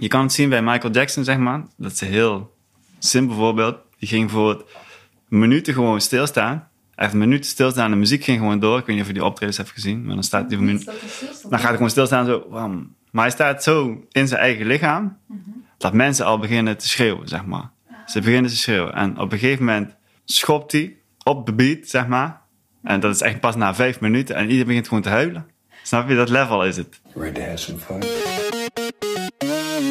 je kan het zien bij Michael Jackson, zeg maar. Dat is een heel simpel voorbeeld. Die ging voor minuten gewoon stilstaan. Echt minuten stilstaan. De muziek ging gewoon door. Ik weet niet of je die optredens hebt gezien. Maar dan staat hij voor minuten. Dan gaat hij gewoon stilstaan zo. Wam. Maar hij staat zo in zijn eigen lichaam. Dat mensen al beginnen te schreeuwen, zeg maar. Ze beginnen te schreeuwen. En op een gegeven moment schopt hij op de beat, zeg maar. En dat is echt pas na vijf minuten. En iedereen begint gewoon te huilen. Snap je? Dat level is het. Ready to have some fun?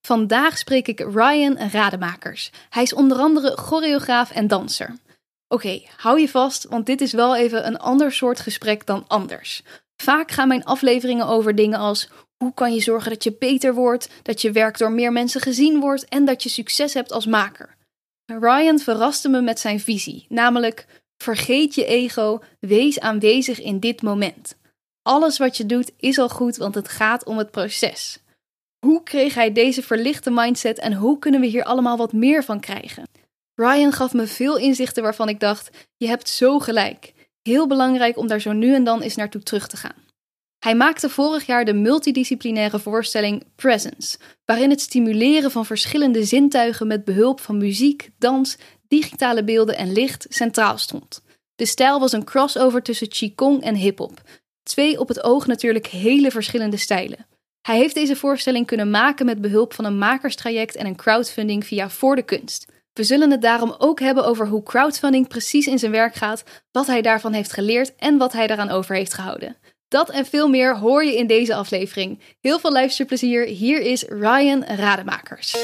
Vandaag spreek ik Ryan Rademakers. Hij is onder andere choreograaf en danser. Oké, hou je vast, want dit is wel even een ander soort gesprek dan anders. Vaak gaan mijn afleveringen over dingen als hoe kan je zorgen dat je beter wordt, dat je werk door meer mensen gezien wordt en dat je succes hebt als maker. Ryan verraste me met zijn visie, namelijk vergeet je ego, wees aanwezig in dit moment. Alles wat je doet is al goed, want het gaat om het proces. Hoe kreeg hij deze verlichte mindset en hoe kunnen we hier allemaal wat meer van krijgen? Ryan gaf me veel inzichten waarvan ik dacht: je hebt zo gelijk. Heel belangrijk om daar zo nu en dan eens naartoe terug te gaan. Hij maakte vorig jaar de multidisciplinaire voorstelling Presence, waarin het stimuleren van verschillende zintuigen met behulp van muziek, dans, digitale beelden en licht centraal stond. De stijl was een crossover tussen Qigong en hip-hop. Twee op het oog natuurlijk hele verschillende stijlen. Hij heeft deze voorstelling kunnen maken met behulp van een makerstraject en een crowdfunding via Voor de Kunst. We zullen het daarom ook hebben over hoe crowdfunding precies in zijn werk gaat, wat hij daarvan heeft geleerd en wat hij daaraan over heeft gehouden. Dat en veel meer hoor je in deze aflevering. Heel veel luisterplezier. Hier is Ryan Rademakers.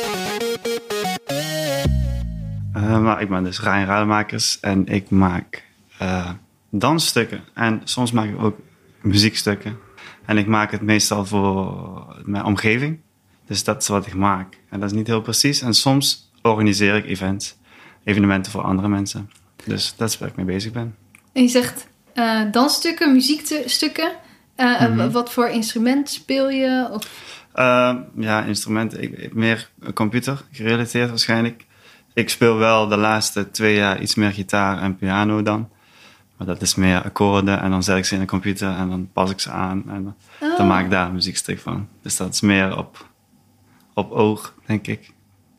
Maar ik ben dus Ryan Rademakers en ik maak uh, dansstukken. En soms maak ik ook muziekstukken. En ik maak het meestal voor mijn omgeving. Dus dat is wat ik maak. En dat is niet heel precies. En soms organiseer ik events, evenementen voor andere mensen. Dus dat is waar ik mee bezig ben. En je zegt uh, dansstukken, muziekstukken. Uh, mm -hmm. Wat voor instrument speel je? Of? Uh, ja, instrumenten. Ik, meer computer gerelateerd waarschijnlijk. Ik speel wel de laatste twee jaar iets meer gitaar en piano dan. Maar dat is meer akkoorden en dan zet ik ze in de computer en dan pas ik ze aan. En oh. dan maak ik daar een muziekstuk van. Dus dat is meer op, op oog, denk ik.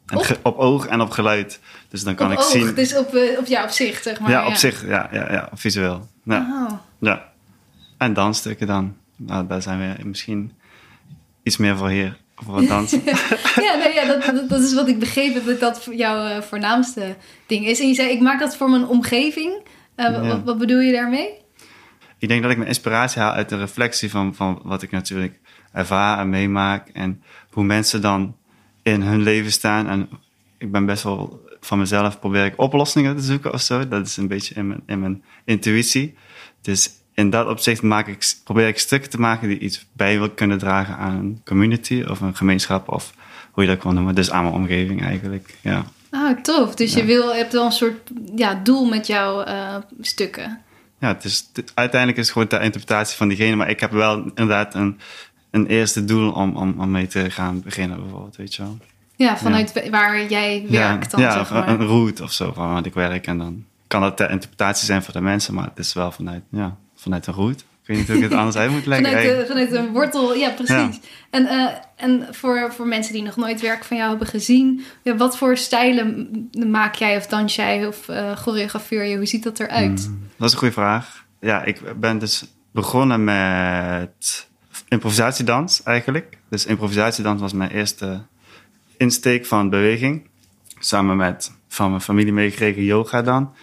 En op? op oog en op geluid. Dus dan kan op ik oog, zien. Dus op, uh, op, ja, op zicht, zeg maar. Ja, op ja. zich, ja, ja, ja, visueel. Ja. Oh. ja. En dansstukken dan. Nou, daar zijn we misschien iets meer voor hier. Voor het dansen. ja, nee, ja dat, dat, dat, is wat ik begreep dat dat jouw uh, voornaamste ding is. En je zei, ik maak dat voor mijn omgeving. Uh, ja. wat, wat bedoel je daarmee? Ik denk dat ik mijn inspiratie haal uit de reflectie van, van wat ik natuurlijk ervaar en meemaak. En hoe mensen dan in hun leven staan. En ik ben best wel van mezelf probeer ik oplossingen te zoeken of zo. Dat is een beetje in mijn, in mijn intuïtie. Dus in dat opzicht maak ik, probeer ik stukken te maken die iets bij wil kunnen dragen aan een community of een gemeenschap of hoe je dat kan noemen. Dus aan mijn omgeving eigenlijk, ja. Oh, tof. Dus ja. je wil, hebt wel een soort ja, doel met jouw uh, stukken. Ja, het is, het, uiteindelijk is het gewoon de interpretatie van diegene. Maar ik heb wel inderdaad een, een eerste doel om, om, om mee te gaan beginnen bijvoorbeeld, weet je wel. Ja, vanuit ja. waar jij werkt dan, ja, zeg maar. een route of zo van waar ik werk. En dan kan dat de interpretatie zijn voor de mensen, maar het is wel vanuit, ja, vanuit een route. Ik weet niet hoe ik het anders uit moet leggen. vanuit, de, vanuit een wortel, ja, precies. Ja. En, uh, en voor, voor mensen die nog nooit werk van jou hebben gezien, ja, wat voor stijlen maak jij of dans jij of uh, choreografeer je? Hoe ziet dat eruit? Hmm, dat is een goede vraag. Ja, ik ben dus begonnen met improvisatiedans eigenlijk. Dus improvisatiedans was mijn eerste insteek van beweging. Samen met van mijn familie meegekregen yoga dan.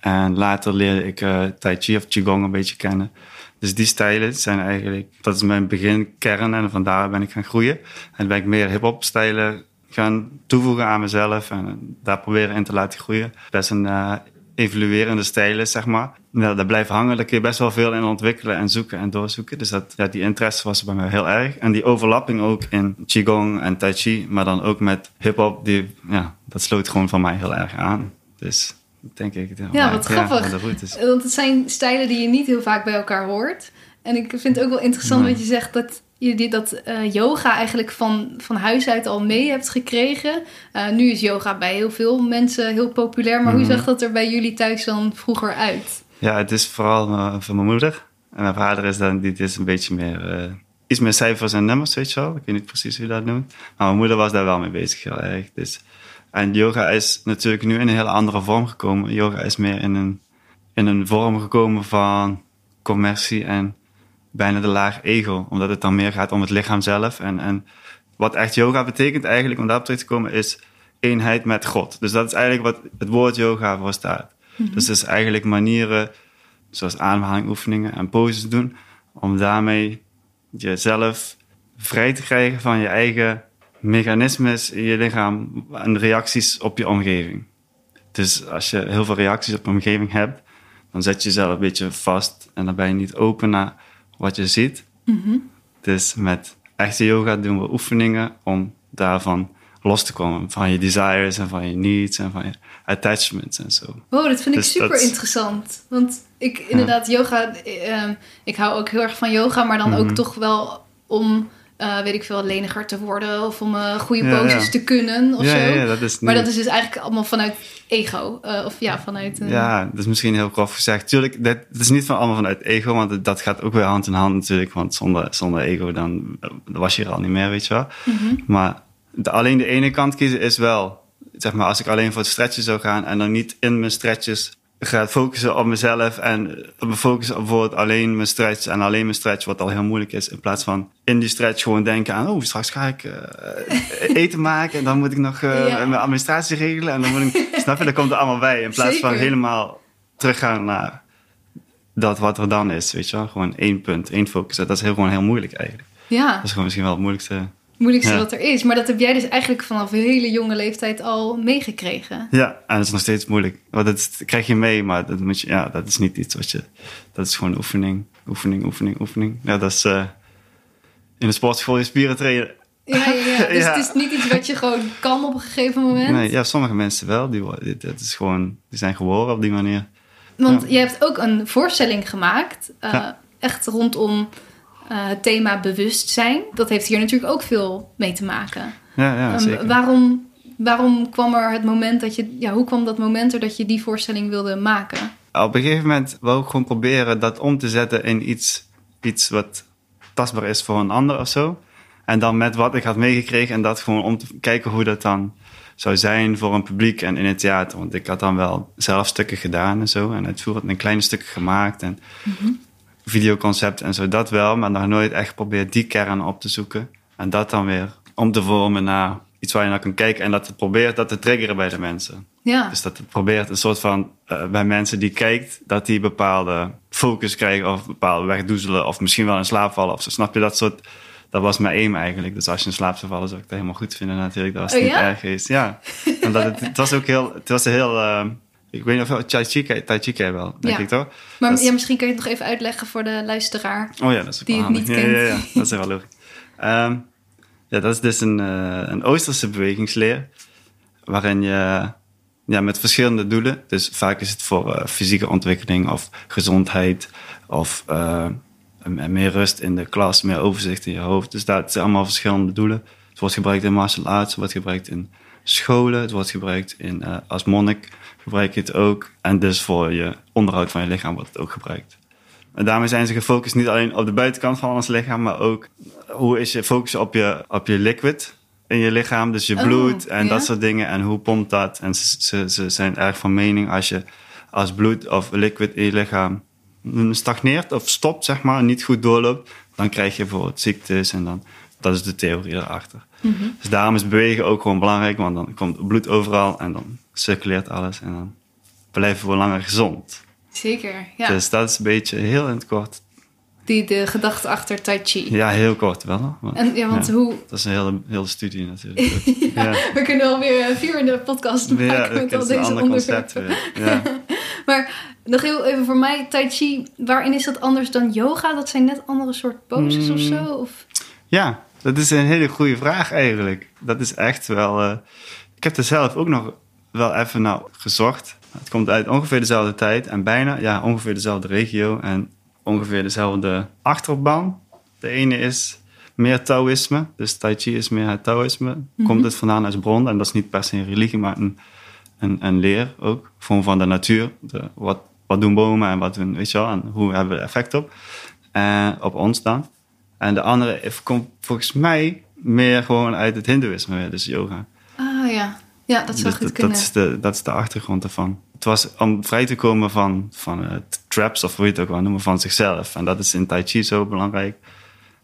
En later leerde ik uh, Tai Chi of Qigong een beetje kennen. Dus die stijlen zijn eigenlijk, dat is mijn beginkern en vandaar ben ik gaan groeien. En ben ik meer hip-hop stijlen gaan toevoegen aan mezelf en daar proberen in te laten groeien. Best een uh, evoluerende stijl is, zeg maar. Nou, dat blijft hangen, daar kun je best wel veel in ontwikkelen en zoeken en doorzoeken. Dus dat, ja, die interesse was bij mij heel erg. En die overlapping ook in Qigong en Tai Chi, maar dan ook met hip-hop, die, ja, dat sloot gewoon van mij heel erg aan. Dus denk ik. Ja, wat grappig. Want het zijn stijlen die je niet heel vaak bij elkaar hoort. En ik vind het ook wel interessant nee. wat je zegt dat je dat uh, yoga eigenlijk van, van huis uit al mee hebt gekregen. Uh, nu is yoga bij heel veel mensen heel populair. Maar hoe mhm. zag dat er bij jullie thuis dan vroeger uit? Ja, het is vooral uh, van mijn moeder. En mijn vader is dan die is een beetje meer... iets meer cijfers en nummers, weet je wel. Ik weet niet precies hoe je dat noemt. Maar mijn moeder was daar wel mee bezig heel erg. Dus, en yoga is natuurlijk nu in een hele andere vorm gekomen. Yoga is meer in een, in een vorm gekomen van commercie en bijna de laag ego. Omdat het dan meer gaat om het lichaam zelf. En, en wat echt yoga betekent eigenlijk, om daarop terug te komen, is eenheid met God. Dus dat is eigenlijk wat het woord yoga voor staat. Mhm. Dus het is eigenlijk manieren, zoals aanhalingoefeningen en poses doen, om daarmee jezelf vrij te krijgen van je eigen mechanismes in je lichaam en reacties op je omgeving. Dus als je heel veel reacties op je omgeving hebt, dan zet je jezelf een beetje vast en dan ben je niet open naar wat je ziet. Mm Dus met echte yoga doen we oefeningen om daarvan los te komen. Van je desires en van je needs en van je attachments en zo. Wow, dat vind ik dus super interessant. Want ik inderdaad, yoga, uh, ik hou ook heel erg van yoga, maar dan ook mhm. toch wel om uh, weet ik veel, leniger te worden of om uh, goede ja, poses te kunnen of ja, zo. Ja, dat is maar dat is dus eigenlijk allemaal vanuit ego. Uh, of ja, vanuit... Ja, dat is misschien heel grof gezegd. Tuurlijk, dat, is niet van allemaal vanuit ego, want dat gaat ook weer hand in hand natuurlijk. Want zonder, zonder ego dan, dan was je er al niet meer, weet je wel. Mm -hmm. Maar de, alleen de ene kant kiezen is wel... Zeg maar, als ik alleen voor het stretchen zou gaan en dan niet in mijn stretches gaat focussen op mezelf en me focussen op bijvoorbeeld alleen mijn stretch en alleen mijn stretch, wat al heel moeilijk is, in plaats van in die stretch gewoon denken aan, oh, straks ga ik uh, eten maken en dan moet ik nog uh, mijn administratie regelen en dan moet ik, snap je, dat komt er allemaal bij, in plaats Zeker. van helemaal teruggaan naar dat wat er dan is, weet je wel, gewoon één punt, één focus, dat is heel, gewoon heel moeilijk eigenlijk. Ja. Dat is gewoon misschien wel het moeilijkste moeilijkste wat er is. Maar dat heb jij dus eigenlijk vanaf een hele jonge leeftijd al meegekregen. Ja, en dat is nog steeds moeilijk. Want dat krijg je mee, maar dat, moet je, ja, dat is niet iets wat je... Dat is gewoon oefening, oefening, oefening, oefening. Ja, dat is uh, in de sportschool je spieren trainen. Ja, ja, ja. dus het is niet iets wat je gewoon kan op een gegeven moment? Nee, ja, sommige mensen wel. Die, dat is gewoon, die zijn geboren op die manier. Want je hebt ook een voorstelling gemaakt, uh, echt rondom uh, het thema bewustzijn. Dat heeft hier natuurlijk ook veel mee te maken. Ja, ja, um, zeker. waarom, waarom kwam er het moment dat je... Ja, hoe kwam dat moment er dat je die voorstelling wilde maken? Op een gegeven moment wou ik gewoon proberen dat om te zetten in iets, iets wat tastbaar is voor een ander of zo. En dan met wat ik had meegekregen en dat gewoon om te kijken hoe dat dan zou zijn voor een publiek en in het theater. Want ik had dan wel zelf stukken gedaan en zo. En uitvoerend een kleine stukken gemaakt. En mm videoconcept en zo, dat wel. Maar nog nooit echt geprobeerd die kern op te zoeken. En dat dan weer om te vormen naar iets waar je naar kan kijken. En dat het probeert dat te triggeren bij de mensen. Ja. Dus dat het probeert een soort van, uh, bij mensen die kijkt, dat die bepaalde focus krijgen of bepaalde wegdoezelen. Of misschien wel in slaap vallen of zo. Snap je dat soort... Dat was mijn aim eigenlijk. Dus als je in slaap zou vallen, zou ik dat helemaal goed vinden natuurlijk. Dat was oh, niet ja? erg geweest. Ja. Omdat het, het was ook heel... Het was een heel... Uh, ik weet niet of Tai Chi, tai chi wel, denk ja. ik toch? Maar ja, misschien kun je het nog even uitleggen voor de luisteraar. Oh ja, dat is die het niet kent. Ja, ja, dat is wel leuk. Um, ja, dat is dus een, uh, een Oosterse bewegingsleer. Waarin je ja, met verschillende doelen. Dus vaak is het voor uh, fysieke ontwikkeling of gezondheid. Of uh, meer rust in de klas, meer overzicht in je hoofd. Dus dat zijn allemaal verschillende doelen. Het wordt gebruikt in martial arts, het wordt gebruikt in scholen, het wordt gebruikt in, als monnik gebruik je het ook. En dus voor je onderhoud van je lichaam wordt het ook gebruikt. En daarmee zijn ze gefocust niet alleen op de buitenkant van ons lichaam, maar ook hoe is je focus op je, op je liquid in je lichaam, dus je bloed oh, en ja? dat soort dingen. En hoe pompt dat? En ze, ze, ze zijn erg van mening als je als bloed of liquid in je lichaam stagneert of stopt, zeg maar, niet goed doorloopt, dan krijg je bijvoorbeeld ziektes en dan, dat is de theorie erachter. Mm -hmm. Dus daarom is bewegen ook gewoon belangrijk, want dan komt bloed overal en dan circuleert alles en dan blijven we langer gezond. Zeker, ja. Dus dat is een beetje heel in het kort. Die, de gedachte achter Tai Chi. Ja, heel kort wel. Maar, en, ja, want ja, hoe... Dat is een hele, hele studie natuurlijk. ja, ja, We kunnen alweer vier in de podcast maken met al deze onderwerpen. Ja. Maar nog heel even voor mij, Tai Chi, waarin is dat anders dan yoga? Dat zijn net andere soort poses of Mm. zo? Of... Ja, dat is een hele goede vraag eigenlijk. Dat is echt wel... eh, ik heb er zelf ook nog wel even naar gezocht. Het komt uit ongeveer dezelfde tijd en bijna ja, ongeveer dezelfde regio en ongeveer dezelfde achterban. De ene is meer Taoïsme, dus Tai Chi is meer het Taoïsme. Komt het vandaan als bron en dat is niet per se een religie, maar een, een, een leer ook. Gewoon van de natuur. De, wat, wat doen bomen en wat doen, weet je wel, en hoe hebben we effect op. En op ons dan. En de andere komt volgens mij meer gewoon uit het hindoeïsme, dus yoga. Ah ja, ja dat zou Dus goed dat, kunnen. dat, is de, dat is de achtergrond ervan. Het was om vrij te komen van, van het traps, of hoe je het ook wel noemen, van zichzelf. En dat is in Tai Chi zo belangrijk.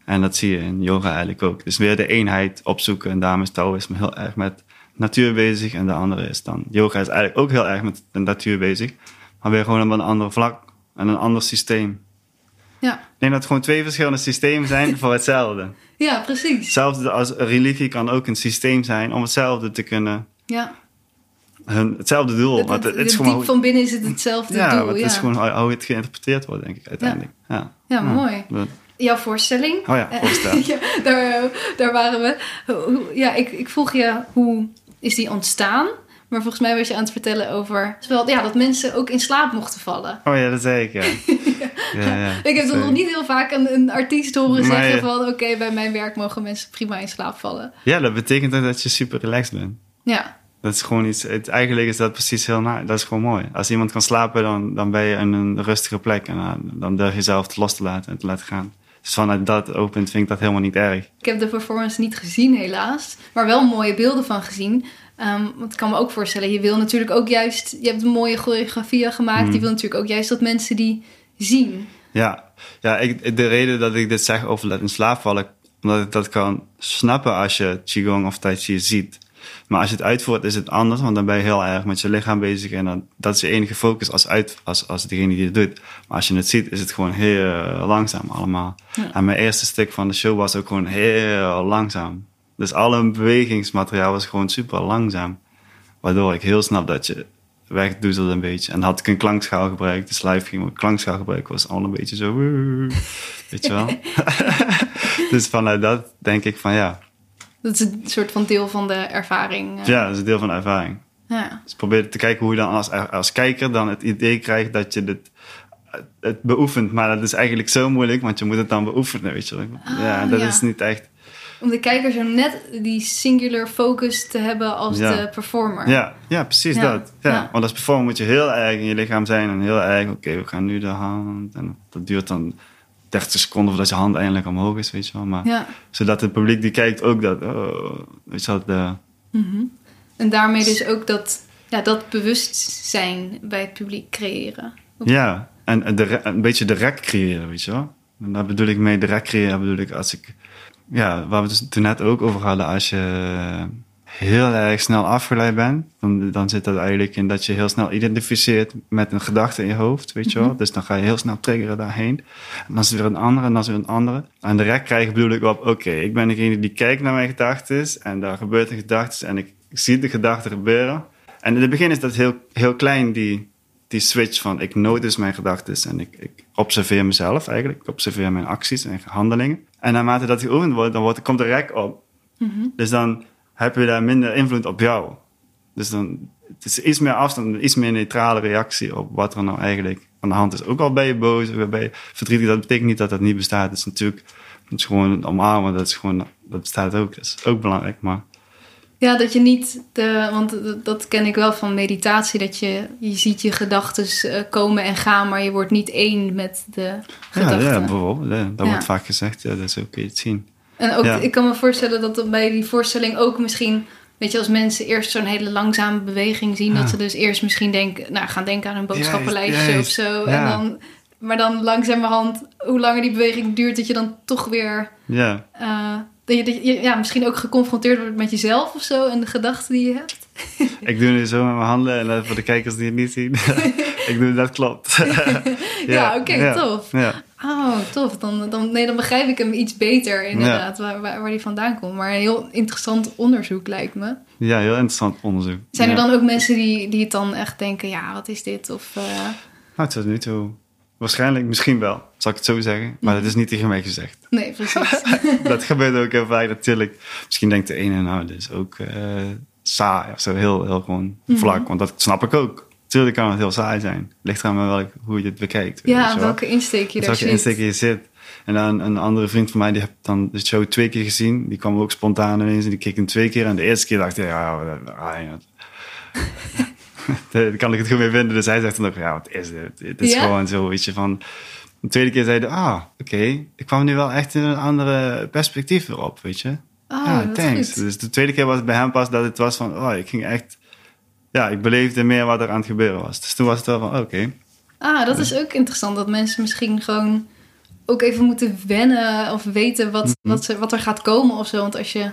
En dat zie je in yoga eigenlijk ook. Dus weer de eenheid opzoeken. En daarom is Taoïsme heel erg met natuur bezig. En de andere is dan... Yoga is eigenlijk ook heel erg met de natuur bezig. Maar weer gewoon op een ander vlak. En een ander systeem. Ja. Ik denk dat het gewoon twee verschillende systemen zijn voor hetzelfde. ja, precies. Hetzelfde als religie kan ook een systeem zijn om hetzelfde te kunnen... Ja. Hun, hetzelfde doel. Het, het, het, het is het gewoon... diep van binnen is het hetzelfde ja, doel. het ja. is gewoon hoe, het geïnterpreteerd wordt, denk ik, uiteindelijk. Ja, Ja, mooi. dat- Jouw voorstelling. Oh ja, Eh, voorstel. ja, daar, daar waren we. Ja, ik, ik vroeg je hoe is die ontstaan? Maar volgens mij was je aan het vertellen over ja, dat mensen ook in slaap mochten vallen. Oh ja, dat zei ik, ja. ja, ja, Ik heb dan nog niet heel vaak een, een artiest horen Maar zeggen ja. van... oké, bij mijn werk mogen mensen prima in slaap vallen. Ja, dat betekent dat je super relaxed bent. Ja, Dat is gewoon iets... Het, eigenlijk is dat precies heel... na- Dat is gewoon mooi. Als iemand kan slapen, dan, dan ben je in een rustige plek. En dan, dan durf je jezelf los te laten en te laten gaan. Dus vanuit dat oogpunt vind ik dat helemaal niet erg. ik heb de performance niet gezien helaas. Maar wel mooie beelden van gezien. Ehm, want ik kan me ook voorstellen, je wil natuurlijk ook juist... Je hebt mooie choreografieën gemaakt. Hmm. Je wil natuurlijk ook juist dat mensen die zien. Ja, ja ik, de reden dat ik dit zeg over het in slaap vallen... omdat ik dat kan snappen als je Qigong of Tai Chi ziet. Maar als je het uitvoert is het anders... want dan ben je heel erg met je lichaam bezig... en dan, dat is je enige focus als, uit, als, als degene die het doet. Maar als je het ziet is het gewoon heel langzaam allemaal. En mijn eerste stuk van de show was ook gewoon heel langzaam. Dus alle bewegingsmateriaal was gewoon super langzaam. Waardoor ik heel snap dat je wegdoezelde een beetje. En had ik een klankschaal gebruikt. Dus live ging ik klankschaal gebruiken. Was al een beetje zo... Weet je wel? dus vanuit dat denk ik van ja. Dat is een soort van deel van de ervaring. eh. Ja, dat is een deel van de ervaring. Ja. Dus probeer te kijken hoe je dan als, als kijker dan het idee krijgt dat je dit, het beoefent. Maar dat is eigenlijk zo moeilijk, want je moet het dan beoefenen, weet je wel. ja, Ah, dat ja. is niet echt... Om de kijker zo net die singular focus te hebben als Ja. de performer. Ja, ja precies Ja, dat. Ja. Want als performer moet je heel erg in je lichaam zijn en heel erg, oké, we gaan nu de hand. En dat duurt dan 30 seconden voordat je hand eindelijk omhoog is, weet je wel. Maar zodat het publiek die kijkt ook dat, oh, weet je wel, de, Mhm. En daarmee dus ook dat, ja, dat bewustzijn bij het publiek creëren. Ja, en de, een beetje de rek creëren, weet je wel. En daar bedoel ik mee, de rek creëren bedoel ik als ik... Ja, waar we het toen net ook over hadden, als je heel erg snel afgeleid bent, dan, dan zit dat eigenlijk in dat je heel snel identificeert met een gedachte in je hoofd, weet je wel. Dus dan ga je heel snel triggeren daarheen. En dan is er weer een andere en dan is er weer een andere. En de rek krijgen bedoel ik op, oké, ik ben degene die kijkt naar mijn gedachten en daar gebeurt een gedachte en ik, ik zie de gedachte gebeuren. En in het begin is dat heel, heel klein, die, die switch van ik notice mijn gedachten en ik, ik observeer mezelf eigenlijk. Ik observeer mijn acties en handelingen. En naarmate dat geoefend wordt, dan wordt, komt de rek op. Dus dan heb je daar minder invloed op jou. Dus dan het is iets meer afstand, een iets meer neutrale reactie op wat er nou eigenlijk aan de hand is. Ook al ben je boos, ook al ben je verdrietig, dat betekent niet dat dat niet bestaat. Het is natuurlijk het is gewoon omarmen, dat, is gewoon, dat bestaat ook. Dat is ook belangrijk, maar Ja, dat je niet de. Want dat- dat ken ik wel van meditatie. Dat je, je ziet je gedachten komen en gaan, maar je wordt niet één met de gedachten. ja, bijvoorbeeld. Ja, dat Ja. wordt vaak gezegd, ja, dat is ook kun je het zien. En ook, ik kan me voorstellen dat dat bij die voorstelling ook misschien... Weet je, als mensen eerst zo'n hele langzame beweging zien... Dat ze dus eerst misschien denken, nou, gaan denken aan een boodschappenlijstje of zo. En dan, maar dan langzamerhand, hoe langer die beweging duurt... dat je dan toch weer... Ja, eh, dat je, dat je ja, misschien ook geconfronteerd wordt met jezelf of zo... en de gedachten die je hebt. ik doe nu zo met mijn handen en voor de kijkers die het niet zien. ik doe dat klopt. Ja, oké, tof. Ja. Oh, tof. Dan, dan, nee, dan begrijp ik hem iets beter inderdaad, waar, waar, waar die vandaan komt. Maar een heel interessant onderzoek lijkt me. Ja, heel interessant onderzoek. Zijn er dan ook mensen die, die het dan echt denken, ja, wat is dit? Of, eh, Nou, tot nu toe. Waarschijnlijk, misschien wel, zal ik het zo zeggen. Maar Mhm. dat is niet tegen mij gezegd. nee, precies. dat gebeurt ook heel vaak natuurlijk. Misschien denkt de ene, nou, dit is ook eh, saai of zo. Heel, heel gewoon Mhm. vlak. Want dat snap ik ook. Tuurlijk kan het heel saai zijn. Ligt eraan welk, hoe je het bekijkt. ja, wel. welke insteek je daar welke zit. insteek je zit. En dan een andere vriend van mij, die heeft dan de show twee keer gezien. Die kwam ook spontaan ineens en die keek hem twee keer. En de eerste keer dacht hij, ja, ja. daar kan ik het goed mee vinden. Dus hij zegt dan ook, ja, wat is dit? Het is gewoon zo, weet je, van... De tweede keer zei hij, ah, oké. Ik kwam nu wel echt in een andere perspectief erop, weet je. Oh, ja, wat thanks. goed. Dus de tweede keer was het bij hem pas dat het was van, oh, ik ging echt... Ja, ik beleefde meer wat er aan het gebeuren was. Dus toen was het wel van, oké. Ah, dat is ook interessant. Dat mensen misschien gewoon ook even moeten wennen of weten wat, Mhm. wat, ze, wat er gaat komen of zo. Want als je,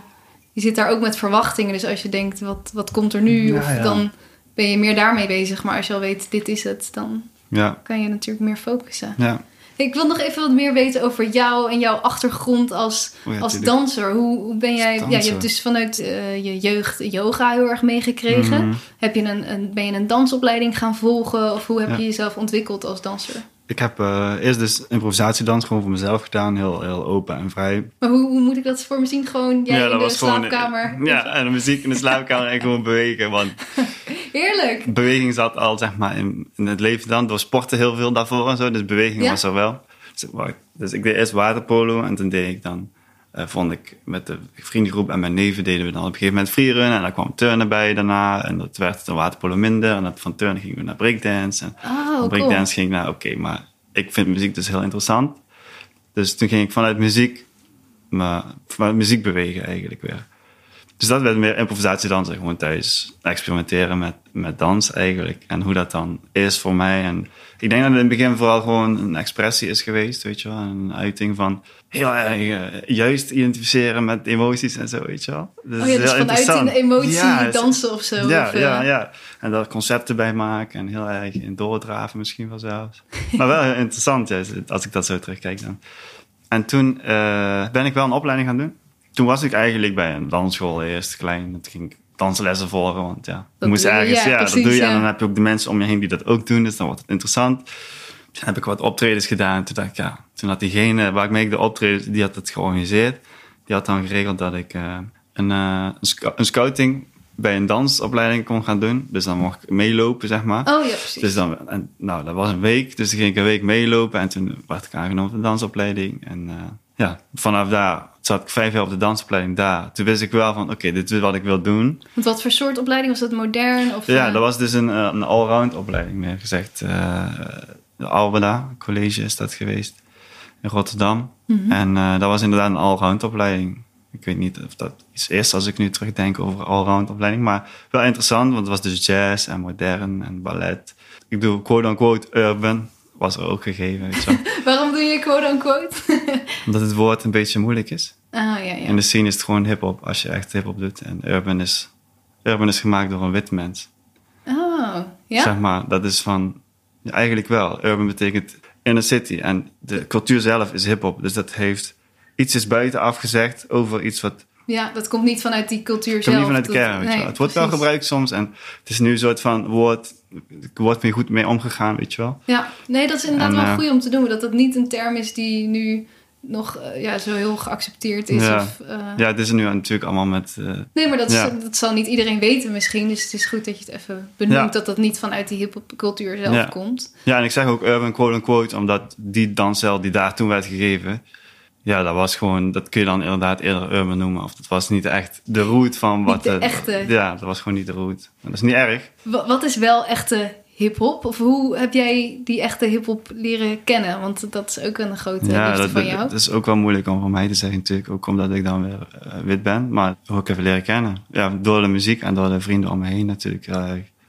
je zit daar ook met verwachtingen. Dus als je denkt, wat, wat komt er nu? Ja, of dan ben je meer daarmee bezig. Maar als je al weet, dit is het, dan Ja, kan je natuurlijk meer focussen. ja. Ik wil nog even wat meer weten over jou en jouw achtergrond als, Oh ja, als tuurlijk. danser. Hoe, hoe ben jij... Ja, je hebt dus vanuit eh, je jeugd yoga heel erg meegekregen. Mhm. Heb je een, een, ben je een dansopleiding gaan volgen? Of hoe heb je jezelf ontwikkeld als danser? Ik heb eh, eerst dus improvisatiedans gewoon voor mezelf gedaan. Heel, heel open en vrij. Maar hoe, hoe moet ik dat voor me zien? Gewoon jij in de slaapkamer? Gewoon, ja, en de muziek in de slaapkamer en gewoon bewegen. Want Heerlijk! beweging zat al zeg maar in, in het leven dan. Door sporten heel veel daarvoor en zo. Dus beweging Ja? was er wel. Dus, dus ik deed eerst waterpolo en toen deed ik dan... eh, vond ik met de vriendengroep en mijn neven deden we dan op een gegeven moment freerun. En dan kwam turnen bij daarna. En dat werd de waterpolo minder. En dat van turnen gingen we naar breakdance. En Oh, van cool. breakdance ging ik naar, oké, maar ik vind muziek dus heel interessant. Dus toen ging ik vanuit muziek, maar vanuit muziek bewegen eigenlijk weer. Dus dat werd meer improvisatiedansen, gewoon thuis experimenteren met, met dans eigenlijk. En hoe dat dan is voor mij. En ik denk dat het in het begin vooral gewoon een expressie is geweest, weet je wel. Een uiting van heel erg eh, juist identificeren met emoties en zo, weet je wel. Dus Oh ja, dus vanuit een emotie Ja, dansen of zo. ja, of, eh, ja, ja. En daar concepten bij maken en heel erg in doordraven misschien wel zelfs. maar wel heel interessant, juist, als ik dat zo terugkijk dan. En toen eh, ben ik wel een opleiding gaan doen. Toen was ik eigenlijk bij een dansschool eerst klein. Toen ging ik danslessen volgen, want ja, Dat moest je, ergens, ja, dat doe je. En dan heb je ook de mensen om je heen die dat ook doen, dus dan wordt het interessant. Toen heb ik wat optredens gedaan. Toen dacht ik, ja, toen had diegene waar ik mee de optredens, die had het georganiseerd. Die had dan geregeld dat ik eh, een, eh, een, sc- een scouting bij een dansopleiding kon gaan doen. Dus dan mocht ik meelopen, zeg maar. Oh ja, precies. Dus dan, en, nou, dat was een week. Dus toen ging ik een week meelopen. En toen werd ik aangenomen op de dansopleiding. En eh, ja, vanaf daar zat ik vijf jaar op de dansopleiding daar. Toen wist ik wel van, oké, dit is wat ik wil doen. Want wat voor soort opleiding was dat? Modern? Of, Ja, eh, dat was dus een, eh, een allround opleiding, meer gezegd. Eh de Albeda College is dat geweest in Rotterdam. Mhm. En dat was inderdaad een allround opleiding. Ik weet niet of dat iets is als ik nu terugdenk over allround opleiding. Maar wel interessant, want het was dus jazz en modern en ballet. Ik doe quote-unquote urban, was er ook gegeven, weet je wel. Waarom doe je quote-unquote? Omdat het woord een beetje moeilijk is. ah, ja, ja. In de scene is het gewoon hip-hop, als je echt hip-hop doet. En urban is, urban is gemaakt door een wit mens. Oh, ja? Zeg maar, dat is van, eigenlijk wel. Urban betekent inner city. En de cultuur zelf is hip-hop. Dus dat heeft iets is buitenaf gezegd over iets wat Ja, dat komt niet vanuit die cultuur komt zelf. niet vanuit de kern. Weet nee, wel. Het wordt wel gebruikt soms en het is nu een soort van woord, er wordt mee goed mee omgegaan, weet je wel. Ja, nee, dat is inderdaad En, wel eh, goed om te doen. Dat dat niet een term is die nu nog eh, ja, zo heel geaccepteerd is. Ja. Of, eh, Ja, het is er nu natuurlijk allemaal met, Nee, maar dat, is- dat zal niet iedereen weten misschien. Dus het is goed dat je het even benoemt. Ja. Dat dat niet vanuit die hip-hop cultuur zelf komt. ja, en ik zeg ook urban quote-unquote, omdat die dansstijl die daar toen werd gegeven, ja, dat was gewoon, dat kun je dan inderdaad eerder urban noemen. Of dat was niet echt de root van wat... de eh, echte. Ja, dat was gewoon niet de root. Maar dat is niet erg. Wa- Wat is wel echte hip-hop? Of hoe heb jij die echte hip-hop leren kennen? Want dat is ook een grote liefde dat, van jou. dat is ook wel moeilijk om voor mij te zeggen natuurlijk. Ook omdat ik dan weer eh, wit ben. Maar ook even leren kennen. Ja, door de muziek en door de vrienden om me heen natuurlijk.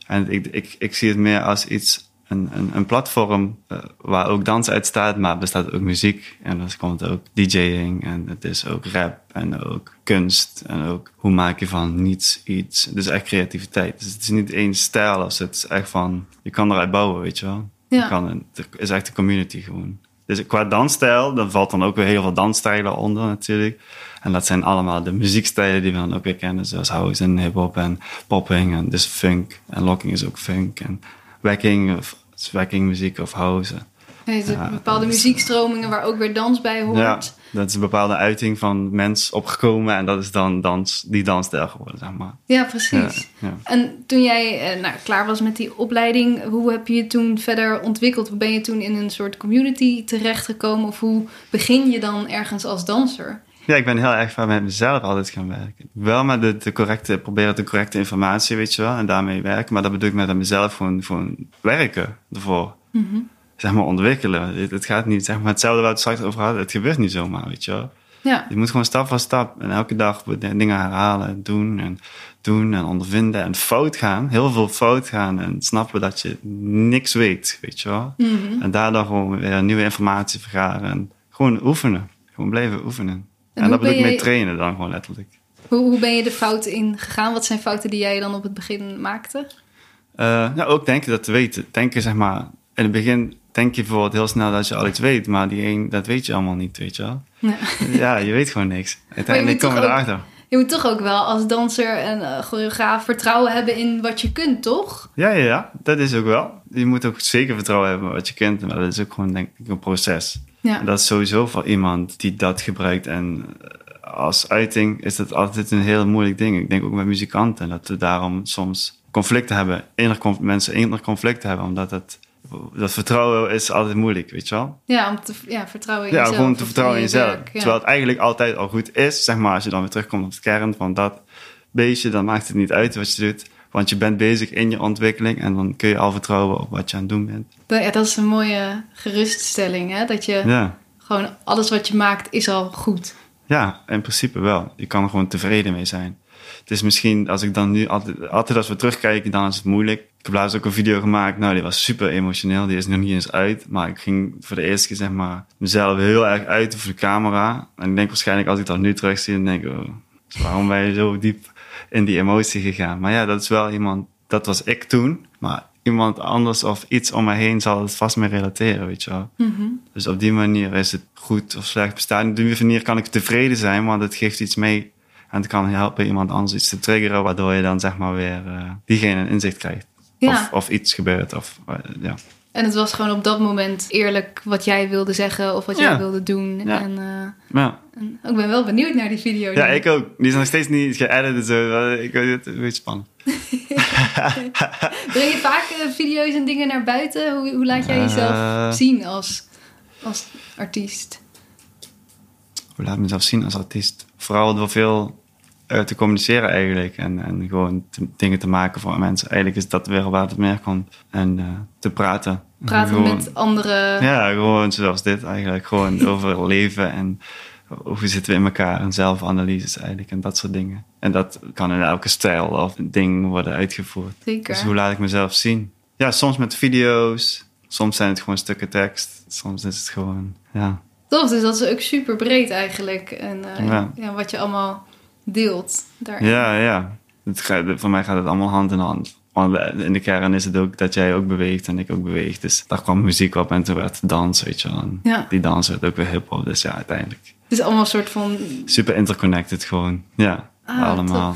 En ik, ik, ik zie het meer als iets, een, een, een platform eh, waar ook dans uit staat. Maar bestaat ook muziek. En dan komt ook DJing. En het is ook rap. En ook kunst. En ook hoe maak je van niets iets. Dus echt creativiteit. Dus het is niet één stijl. Als het is echt van, je kan eruit bouwen, weet je wel. Ja. Je kan, het is echt een community gewoon. Dus qua dansstijl, dan valt dan ook weer heel veel dansstijlen onder natuurlijk. En dat zijn allemaal de muziekstijlen die we dan ook weer kennen, zoals house en hip-hop en popping en dus funk. En locking is ook funk en wacking of wacking muziek of house. Nee, zijn bepaalde muziekstromingen waar ook weer dans bij hoort. Ja, dat is een bepaalde uiting van mens opgekomen en dat is dan dans, die dansstijl geworden, zeg maar. Ja, precies. Ja, ja. En toen jij eh, nou, klaar was met die opleiding, hoe heb je je toen verder ontwikkeld? Hoe ben je toen in een soort community terechtgekomen? Of hoe begin je dan ergens als danser? Ja, ik ben heel erg van met mezelf altijd gaan werken. Wel met de, de correcte, proberen de correcte informatie, weet je wel, en daarmee werken. Maar dat bedoel ik met mezelf gewoon, gewoon werken ervoor. Zeg maar ontwikkelen. Het, het gaat niet, zeg maar, hetzelfde waar we het straks over hadden. Het gebeurt niet zomaar, weet je wel. Ja, Je moet gewoon stap voor stap en elke dag dingen herhalen, doen en doen en ondervinden en fout gaan. Heel veel fout gaan en snappen dat je niks weet, weet je wel. En daardoor gewoon weer nieuwe informatie vergaren en gewoon oefenen. Gewoon blijven oefenen. En, hoe dat bedoel ik mee je- trainen dan gewoon letterlijk. hoe, hoe ben je de fouten in gegaan? Wat zijn fouten die jij dan op het begin maakte? Eh, nou, ook denken dat te weten. Denken, zeg maar, in het begin denk je bijvoorbeeld heel snel dat je al iets weet, maar die een, dat weet je allemaal niet, weet je wel. Ja. Ja, je weet gewoon niks. Uiteindelijk toch kom je ook- erachter. Je moet toch ook wel als danser en eh, choreograaf vertrouwen hebben in wat je kunt, toch? Ja, ja, ja, dat is ook wel. Je moet ook zeker vertrouwen hebben in wat je kent, maar dat is ook gewoon, denk ik, een proces. Ja. Dat is sowieso voor iemand die dat gebruikt. En eh, als uiting is dat altijd een heel moeilijk ding. Ik denk ook met muzikanten dat we daarom soms conflicten hebben. Inner mensen inner conflicten hebben, omdat het, dat vertrouwen is altijd moeilijk, weet je wel? Ja, om te ja, vertrouwen in Ja, jezelf. gewoon te vertrouwen in jezelf. werk, ja. Terwijl het eigenlijk altijd al goed is, zeg maar, als je dan weer terugkomt op het kern van dat beestje, dan maakt het niet uit wat je doet. Want je bent bezig in je ontwikkeling en dan kun je al vertrouwen op wat je aan het doen bent. Ja, dat is een mooie geruststelling, hè? Dat je Ja. gewoon alles wat je maakt is al goed. Ja, in principe wel. Je kan er gewoon tevreden mee zijn. Het is misschien, als ik dan nu altijd, altijd als we terugkijken, dan is het moeilijk. Ik heb laatst ook een video gemaakt, nou, die was super emotioneel. Die is nog niet eens uit, maar ik ging voor de eerste keer, zeg maar, mezelf heel erg uit voor de camera. En ik denk waarschijnlijk, als ik dat nu terugzie, dan denk ik, oh, waarom ben je zo diep in die emotie gegaan? Maar ja, dat is wel iemand, dat was ik toen, maar iemand anders of iets om me heen zal het vast mee relateren, weet je wel. Dus op die manier is het goed of slecht bestaan. Op die manier kan ik tevreden zijn, want het geeft iets mee. En het kan helpen iemand anders iets te triggeren, waardoor je dan zeg maar weer eh, diegene een inzicht krijgt. Ja. Of, of iets gebeurt. Of, eh, ja. En het was gewoon op dat moment eerlijk wat jij wilde zeggen of wat jij wilde doen. Ja. En, eh, Ja. en ik ben wel benieuwd naar die video. ja, nu. ik ook. Die is nog steeds niet geëdit en zo. Ik vind het een beetje spannend. Breng je vaak eh, video's en dingen naar buiten? Hoe, hoe laat jij jezelf Eh. zien als, als artiest? Hoe laat ik mezelf zien als artiest? Vooral door veel eh, te communiceren eigenlijk. En, en gewoon te- dingen te maken voor mensen. Eigenlijk is dat weer waar het meer komt. En eh, te praten. Praten Gewoon- met andere... Ja, gewoon zoals dit eigenlijk. Gewoon over leven en hoe zitten we in elkaar en zelfanalyses eigenlijk en dat soort dingen. En dat kan in elke stijl of ding worden uitgevoerd. Zeker. Dus hoe laat ik mezelf zien? Ja, soms met video's, soms zijn het gewoon stukken tekst, soms is het gewoon, ja. Toch, dus dat is ook super breed eigenlijk. En eh, Ja. ja, wat je allemaal deelt daarin. Ja, ja. Het gaat, voor mij gaat het allemaal hand in hand. Want in de kern is het ook dat jij ook beweegt en ik ook beweeg. Dus daar kwam muziek op en toen werd het dans, weet je wel. Ja. Die dans werd ook weer hip-hop. Dus ja, uiteindelijk. Het is allemaal een soort van... super interconnected gewoon. Ja, Ah, allemaal.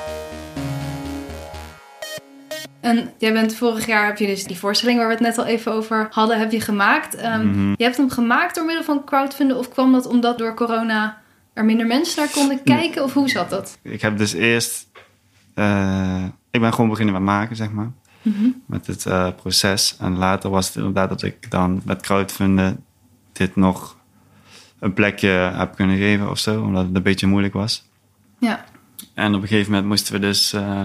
En jij bent vorig jaar heb je dus die voorstelling waar we het net al even over hadden, heb je gemaakt. Ehm, Mhm. Je hebt hem gemaakt door middel van crowdfunden of kwam dat omdat door corona er minder mensen naar konden kijken? Of hoe zat dat? Ik heb dus eerst... eh, ik ben gewoon beginnen met maken, zeg maar. Mhm. Met het eh, proces. En later was het inderdaad dat ik dan met crowdfunden dit nog een plekje heb kunnen geven of zo. Omdat het een beetje moeilijk was. Ja, En op een gegeven moment moesten we dus... eh,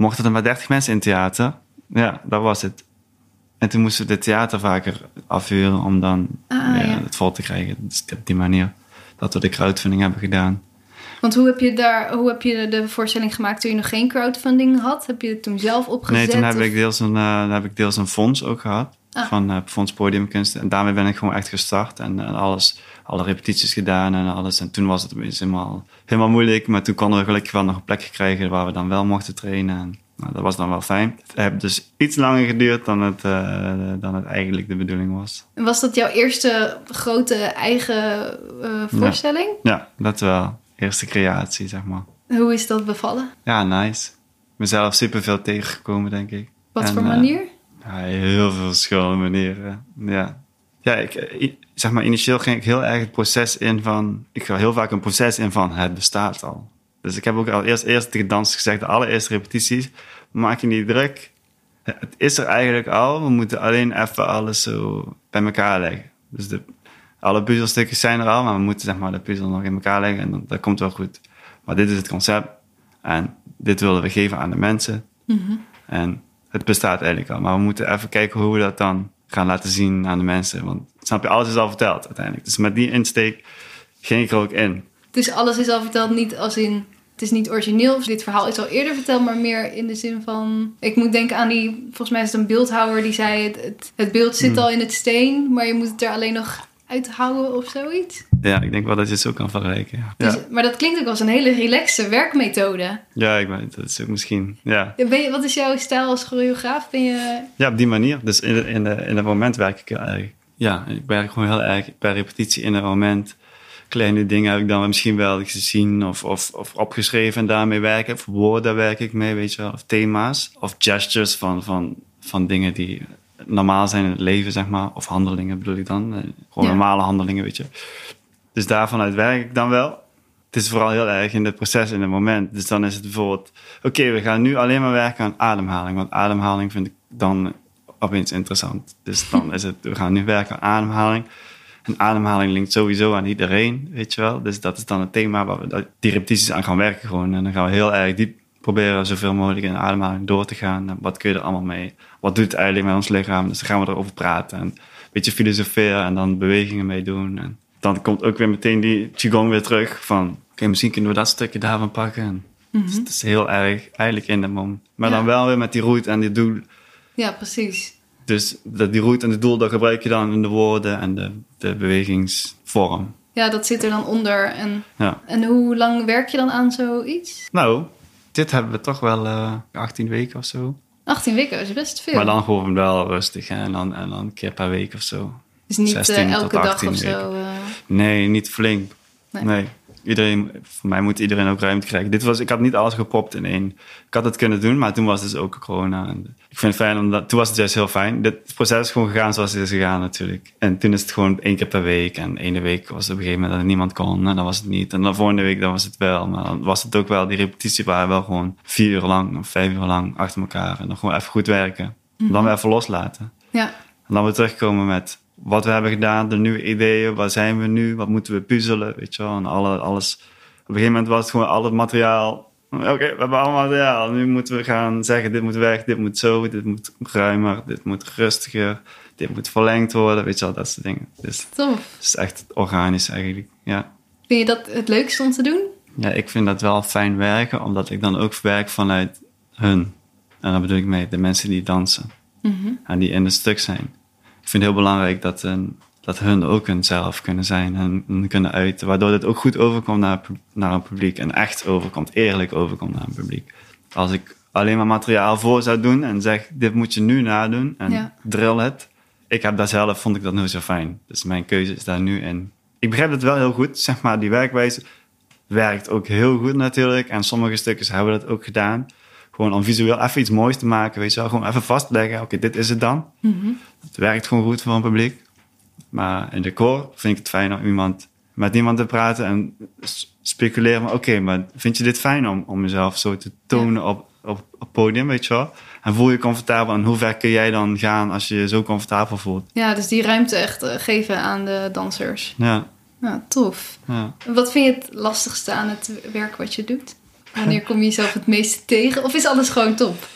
mochten er maar 30 mensen in het theater. Ja, dat was het. En toen moesten we het theater vaker afhuren om dan Ah, ja, ja. het vol te krijgen. Dus op die manier dat we de crowdfunding hebben gedaan. want hoe heb je, daar, hoe heb je de voorstelling gemaakt toen je nog geen crowdfunding had? Heb je het toen zelf opgezet? Nee, toen heb of- ik, deels een, eh, heb ik deels een fonds ook gehad. Ah. Van eh Fonds Podiumkunsten. En daarmee ben ik gewoon echt gestart. En, en alles, alle repetities gedaan en alles. En toen was het helemaal, helemaal moeilijk. Maar toen konden we gelukkig wel nog een plekje krijgen waar we dan wel mochten trainen. En, nou, dat was dan wel fijn. Het heeft dus iets langer geduurd dan het, eh, dan het eigenlijk de bedoeling was. Was dat jouw eerste grote eigen eh, voorstelling? Ja, dat wel. Eerste creatie, zeg maar. Hoe is dat bevallen? Ja, nice. Mezelf superveel tegengekomen, denk ik. Wat En, voor eh, manier? Ja, heel veel verschillende manieren. Ja, ja ik, eh, zeg maar, initieel ging ik heel erg het proces in van... Ik ga heel vaak een proces in van het bestaat al. Dus ik heb ook al eerst, eerst tegen dans gezegd, de allereerste repetities... Maak je niet druk. Het is er eigenlijk al. We moeten alleen even alles zo bij elkaar leggen. Dus de, alle puzzelstukjes zijn er al, maar we moeten zeg maar, de puzzel nog in elkaar leggen en dan, dat komt wel goed. Maar dit is het concept en dit willen we geven aan de mensen. En het bestaat eigenlijk al, maar we moeten even kijken hoe we dat dan gaan laten zien aan de mensen. Want snap je, alles is al verteld uiteindelijk. Dus met die insteek ging ik er ook in. Dus alles is al verteld niet als in... Het is niet origineel, dit verhaal is al eerder verteld, maar meer in de zin van... Ik moet denken aan die, volgens mij is het een beeldhouwer die zei... Het, het, het beeld zit Hmm. al in het steen, maar je moet het er alleen nog uithouden of zoiets. Ja, ik denk wel dat je het zo kan vergelijken. Ja, Dus, ja. Maar dat klinkt ook als een hele relaxe werkmethode. ja ik weet dat is ook misschien. Ja. Ben je, wat is jouw stijl als choreograaf? Ben je... Ja, op die manier. Dus in, in, de, in het moment werk ik heel erg. Ja, ik werk gewoon heel erg per repetitie in het moment. Kleine dingen heb ik dan misschien wel gezien of, of, of opgeschreven en daarmee werken. Of woorden werk ik mee, weet je wel. Of thema's. Of gestures van, van, van dingen die normaal zijn in het leven, zeg maar. Of handelingen bedoel ik dan. Eh, Gewoon Ja. normale handelingen, weet je. Dus daarvan uit werk ik dan wel. Het is vooral heel erg in het proces, in het moment. Dus dan is het bijvoorbeeld... Oké, we gaan nu alleen maar werken aan ademhaling. Want ademhaling vind ik dan opeens interessant. Dus dan is het... We gaan nu werken aan ademhaling. En ademhaling linkt sowieso aan iedereen, weet je wel. Dus dat is dan het thema waar we die repetities aan gaan werken gewoon. En dan gaan we heel erg diep proberen zoveel mogelijk in ademhaling door te gaan. Wat kun je er allemaal mee? Wat doet het eigenlijk met ons lichaam? Dus dan gaan we erover praten. En een beetje filosoferen en dan bewegingen mee doen. En dan komt ook weer meteen die qigong weer terug van... Oké, misschien kunnen we dat stukje daarvan pakken. En dus het is heel erg eigenlijk in de moment. Maar Ja. dan wel weer met die route en die doel. Ja, precies. Dus dat die route en het doel, dat gebruik je dan in de woorden en de, de bewegingsvorm. Ja, dat zit er dan onder. En, Ja. en hoe lang werk je dan aan zoiets? Nou, dit hebben we toch wel eh 18 weken of zo. 18 weken, is best veel. Maar dan gewoon wel rustig hè? En, dan, en dan een keer per week of zo. dus niet eh, 16 tot elke dag 18 of zo. eh. Nee, niet flink. Nee. Nee. Iedereen, voor mij moet iedereen ook ruimte krijgen. Dit was, ik had niet alles gepropt in één. Ik had het kunnen doen, maar toen was het dus ook corona. En ik vind het fijn, omdat, toen was het juist heel fijn. Dit proces is gewoon gegaan zoals het is gegaan natuurlijk. En toen is het gewoon één keer per week. En ene week was het op een gegeven moment dat niemand kon. En dan was het niet. En de volgende week dan was het wel. Maar dan was het ook wel, die repetitie waren wel gewoon vier uur lang of vijf uur lang achter elkaar. En dan gewoon even goed werken. Dan weer even loslaten. Ja, En dan weer terugkomen met wat we hebben gedaan, de nieuwe ideeën, waar zijn we nu, wat moeten we puzzelen, weet je wel. En alle, alles. Op een gegeven moment was het gewoon al het materiaal. Oké, we hebben allemaal materiaal. Nu moeten we gaan zeggen, dit moet weg, dit moet zo, dit moet ruimer, dit moet rustiger, dit moet verlengd worden, weet je wel, dat soort dingen. Dus tof. het is echt organisch eigenlijk, ja. Vind je dat het leukste om te doen? Ja, ik vind dat wel fijn werken, omdat ik dan ook werk vanuit hun. En dan bedoel ik mee de mensen die dansen en die in het stuk zijn. Ik vind het heel belangrijk dat, een, dat hun ook hunzelf kunnen zijn en, en kunnen uiten, waardoor het ook goed overkomt naar, naar een publiek en echt overkomt, eerlijk overkomt naar een publiek. Als ik alleen maar materiaal voor zou doen en zeg, dit moet je nu nadoen en Ja. drill het. Ik heb daar zelf, vond ik dat nooit zo fijn. Dus mijn keuze is daar nu in. Ik begrijp het wel heel goed, zeg maar, die werkwijze werkt ook heel goed natuurlijk. En sommige stukjes hebben we dat ook gedaan. Gewoon om visueel even iets moois te maken, weet je wel. Gewoon even vastleggen, oké, dit is het dan. Het werkt gewoon goed voor een publiek. Maar in de koor vind ik het fijn om iemand, met iemand te praten en speculeren. Oké, maar vind je dit fijn om, om jezelf zo te tonen op, op, op podium, weet je wel? En voel je je comfortabel? En hoe ver kun jij dan gaan als je je zo comfortabel voelt? Ja, dus die ruimte echt eh, geven aan de dansers. Ja, Ja, tof. ja. Wat vind je het lastigste aan het werk wat je doet? Wanneer kom je jezelf het meeste tegen? Of is alles gewoon top?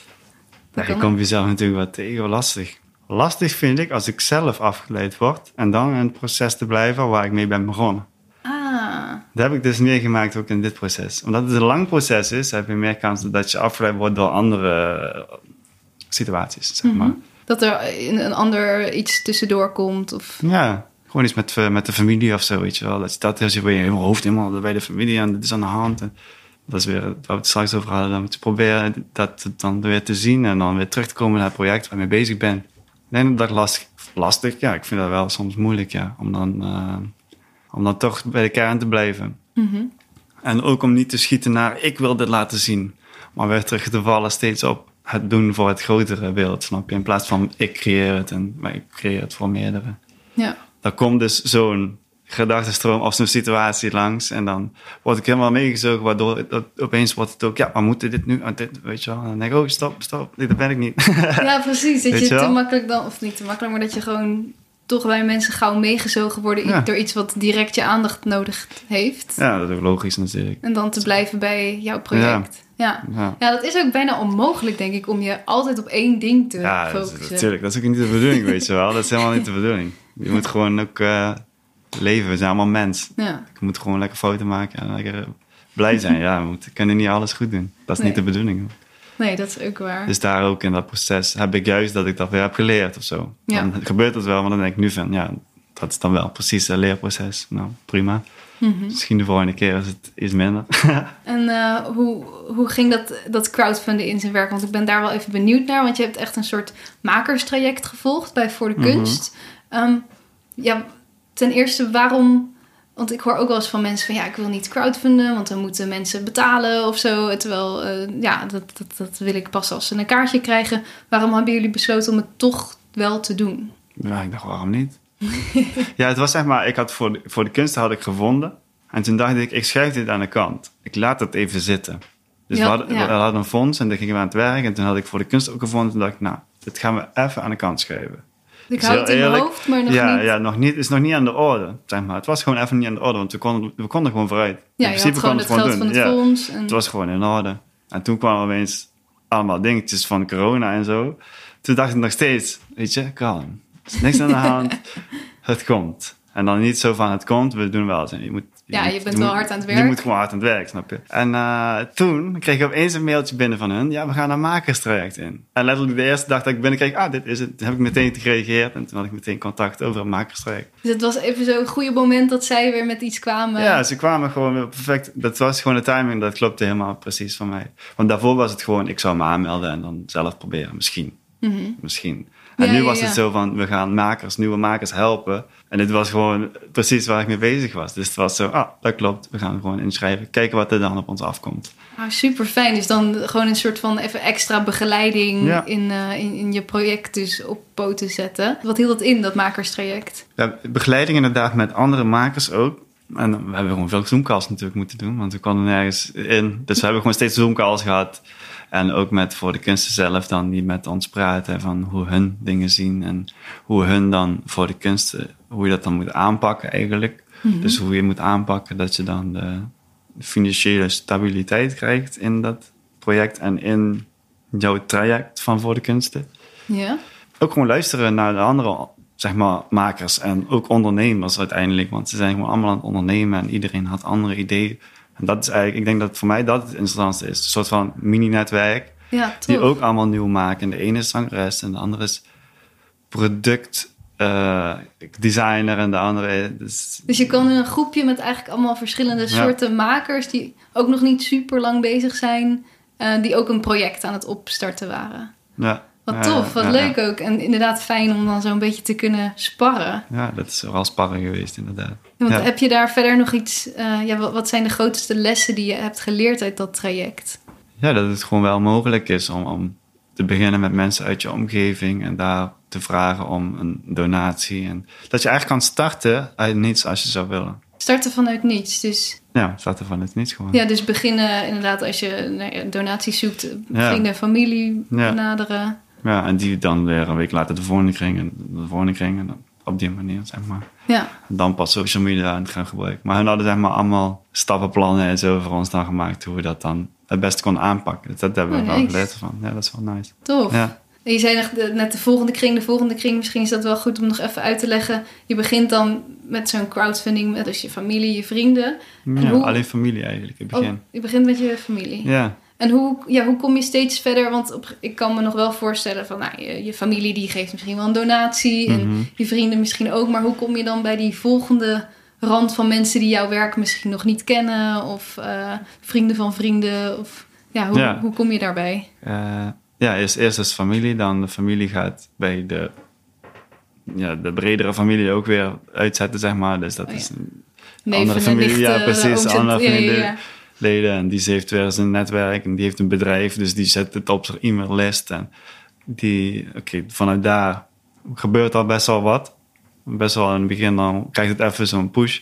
Je dat? komt jezelf natuurlijk wat tegen, lastig. Lastig vind ik als ik zelf afgeleid word en dan in het proces te blijven waar ik mee ben begonnen. Ah, Dat heb ik dus meegemaakt ook in dit proces. Omdat het een lang proces is, heb je meer kans dat je afgeleid wordt door andere eh, situaties, zeg maar. dat er een, ander iets tussendoor komt. Of... Ja, gewoon iets met, eh, met de familie of zo, weet je wel. Dat je dat heel zit in je hoofd helemaal bij de familie en dit is aan de hand. En dat is weer waar we het straks over hadden. Dan moet je proberen dat dan weer te zien en dan weer terug te komen naar het project waar je mee bezig bent. Ik denk dat lastig, lastig, ja, ik vind dat wel soms moeilijk, ja. Om dan, eh, om dan toch bij de kern te blijven. En ook om niet te schieten naar, ik wil dit laten zien. Maar weer terug te vallen steeds op het doen voor het grotere beeld, snap je? In plaats van, ik creëer het en maar ik creëer het voor meerdere Ja. dan komt dus zo'n gedachtenstroom of zo'n situatie langs. En dan word ik helemaal meegezogen, waardoor het opeens wordt het ook, ja, maar moeten dit nu, dit, weet je wel. En dan denk ik, oh, stop, stop, dat ben ik niet. ja, precies. Dat je te makkelijk dan, of niet te makkelijk, maar dat je gewoon toch bij mensen gauw meegezogen worden Ja. door iets wat direct je aandacht nodig heeft. ja, dat is ook logisch natuurlijk. En dan te blijven bij jouw project. Ja. Ja. Ja. dat is ook bijna onmogelijk, denk ik, om je altijd op één ding te Ja, dat focussen. natuurlijk. Dat is ook niet de bedoeling, weet je wel. Dat is helemaal niet de bedoeling. Je moet gewoon ook eh, leven. We zijn allemaal mens. Ja. Je moet gewoon lekker fouten maken en lekker blij zijn. Ja, we moeten, kunnen niet alles goed doen. Dat is niet de bedoeling. Nee, dat is ook waar. Dus daar ook in dat proces heb ik juist dat ik dat weer heb geleerd of zo. Ja. Dan gebeurt het wel, maar dan denk ik nu van, ja, dat is dan wel precies een leerproces. Nou, prima. Mhm. Misschien de volgende keer is het iets minder. En eh, hoe, hoe ging dat, dat crowdfunding in zijn werk? Want ik ben daar wel even benieuwd naar. Want je hebt echt een soort makerstraject gevolgd bij Voor de Mhm. Kunst. Ehm, ja, ten eerste, waarom... Want ik hoor ook wel eens van mensen van... Ja, ik wil niet crowdfunden, want dan moeten mensen betalen of zo. Terwijl, eh, ja, dat, dat, dat wil ik pas als ze een kaartje krijgen. Waarom hebben jullie besloten om het toch wel te doen? ja, ik dacht, waarom niet? ja, het was zeg maar, ik had voor de, voor de kunst had ik gevonden. En toen dacht ik, ik schuif dit aan de kant. Ik laat het even zitten. Dus Ja, we, hadden, ja. we hadden een fonds en dan gingen we aan het werk. En toen had ik voor de kunst ook gevonden. Toen dacht ik, nou, dit gaan we even aan de kant schuiven. Ik hou het in mijn hoofd, maar nog ja, niet. Ja, nog niet. is nog niet aan de orde, zeg maar. Het was gewoon even niet aan de orde, want we konden, we konden gewoon vooruit. Ja, In je principe had gewoon het konden geld we van het doen. Ja, fonds. En... Het was gewoon in orde. En toen kwamen opeens allemaal dingetjes van corona en zo. Toen dacht ik nog steeds, weet je, kalm. Er is niks aan de hand. het komt. En dan niet zo van, het komt, we doen wel. Je moet, Ja, je bent wel hard aan het Je werk. moet gewoon hard aan het werk, snap je? En eh, toen kreeg ik opeens een mailtje binnen van hun. Ja, we gaan een makerstraject in. En letterlijk de eerste dag dat ik binnenkreeg, ah, dit is het. Toen heb ik meteen gereageerd. En toen had ik meteen contact over een makerstraject. Dus het was even zo'n goede moment dat zij weer met iets kwamen. Ja, ze kwamen gewoon weer perfect. Dat was gewoon de timing, dat klopte helemaal precies van mij. Want daarvoor was het gewoon, ik zou me aanmelden en dan zelf proberen. Misschien. Misschien. En Ja, nu ja, was ja. het zo van, we gaan makers, nieuwe makers helpen. En dit was gewoon precies waar ik mee bezig was. Dus het was zo, ah, dat klopt. We gaan gewoon inschrijven. Kijken wat er dan op ons afkomt. Nou, super fijn. Dus dan gewoon een soort van even extra begeleiding Ja. in, eh, in, in je project dus op poten zetten. Wat hield dat in, dat makerstraject? Ja, begeleiding inderdaad met andere makers ook. En we hebben gewoon veel Zoomcalls natuurlijk moeten doen, want we konden nergens in. Dus we hebben gewoon steeds Zoomcalls gehad. En ook met voor de kunsten zelf dan, die met ons praten van hoe hun dingen zien. En hoe hun dan voor de kunsten, hoe je dat dan moet aanpakken eigenlijk. Dus hoe je moet aanpakken dat je dan de financiële stabiliteit krijgt in dat project en in jouw traject van voor de kunsten Ja? ook gewoon luisteren naar de andere zeg maar, makers en ook ondernemers uiteindelijk. Want ze zijn gewoon allemaal aan het ondernemen en iedereen had andere ideeën. En dat is eigenlijk, ik denk dat voor mij dat het interessantste is. Een soort van mini-netwerk Ja, die ook allemaal nieuw maken. En de ene is zangeres en de andere is product eh, designer en de andere is... Dus je kan in een groepje met eigenlijk allemaal verschillende Ja. soorten makers... die ook nog niet super lang bezig zijn... eh, die ook een project aan het opstarten waren. Ja, Wat tof, wat leuk ook. En inderdaad fijn om dan zo'n beetje te kunnen sparren. Ja, dat is wel sparren geweest inderdaad. Want heb je daar verder nog iets... eh, ja, wat, wat zijn de grootste lessen die je hebt geleerd uit dat traject? ja, dat het gewoon wel mogelijk is om, om te beginnen met mensen uit je omgeving en daar te vragen om een donatie. En dat je eigenlijk kan starten uit niets als je zou willen. Starten vanuit niets. Dus, Ja, starten van het niets gewoon. ja, dus beginnen inderdaad als je nou ja, donaties zoekt, vrienden en familie Ja. benaderen. Ja, en die dan weer een week later de volgende kring en de volgende kring. En dan op die manier, zeg maar. Ja, En dan pas social media aan het gaan gebruiken. Maar hun hadden zeg maar allemaal stappenplannen en zo voor ons dan gemaakt. Hoe we dat dan het beste konden aanpakken. Dat hebben we Oh, wel geleerd van. Ja, dat is wel nice. tof. Ja. Je zei net de volgende kring, de volgende kring. Misschien is dat wel goed om nog even uit te leggen. Je begint dan met zo'n crowdfunding met dus je familie, je vrienden. En ja hoe- alleen familie eigenlijk in het Oh, begin. je begint met je familie. Ja. En hoe, ja, hoe kom je steeds verder? Want op, ik kan me nog wel voorstellen van nou, je, je familie die geeft misschien wel een donatie. Mhm. En je vrienden misschien ook. Maar hoe kom je dan bij die volgende rand van mensen die jouw werk misschien nog niet kennen? Of eh, vrienden van vrienden? Of, ja, hoe, Ja. hoe kom je daarbij? Eh, ja, eerst, eerst is familie. Dan de familie gaat bij de, ja, de bredere familie ook weer uitzetten, zeg maar. Dus dat Oh, ja. is een Neven andere familie. ja, precies. Andere ja, ja, familie. ja. leden. En die heeft weer zijn netwerk en die heeft een bedrijf. Dus die zet het op zijn e-maillist. En die, oké, vanuit daar gebeurt al best wel wat. Best wel in het begin dan krijgt het even zo'n push.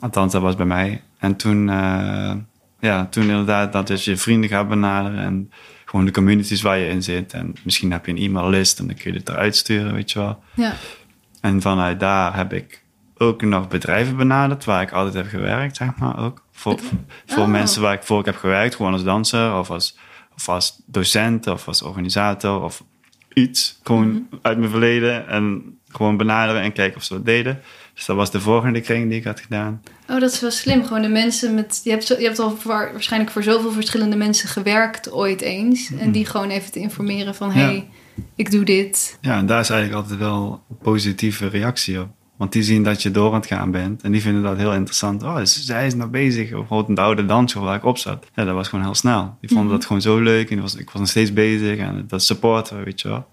Althans, dat was bij mij. En toen, eh, ja, toen inderdaad dat je vrienden gaat benaderen. En gewoon de communities waar je in zit. En misschien heb je een e-maillist en dan kun je het eruit sturen, weet je wel. Ja. En vanuit daar heb ik ook nog bedrijven benaderd waar ik altijd heb gewerkt, zeg maar ook. Voor, voor Oh. mensen waar ik voor heb gewerkt, gewoon als danser of als, of als docent of als organisator of iets. Gewoon Mhm. uit mijn verleden en gewoon benaderen en kijken of ze dat deden. Dus dat was de volgende kring die ik had gedaan. Oh, dat is wel slim. Gewoon de mensen met. Je hebt, je hebt al voor, waarschijnlijk voor zoveel verschillende mensen gewerkt ooit eens. En die gewoon even te informeren van: hé, Ja. hey, ik doe dit. Ja, en daar is eigenlijk altijd wel een positieve reactie op. Want die zien dat je door aan het gaan bent. En die vinden dat heel interessant. Oh, is, zij is nou bezig. Of bijvoorbeeld een oude dansschool waar ik op zat. Ja, dat was gewoon heel snel. Die vonden dat gewoon zo leuk. En was, ik was nog steeds bezig. En dat supporten, weet je wel.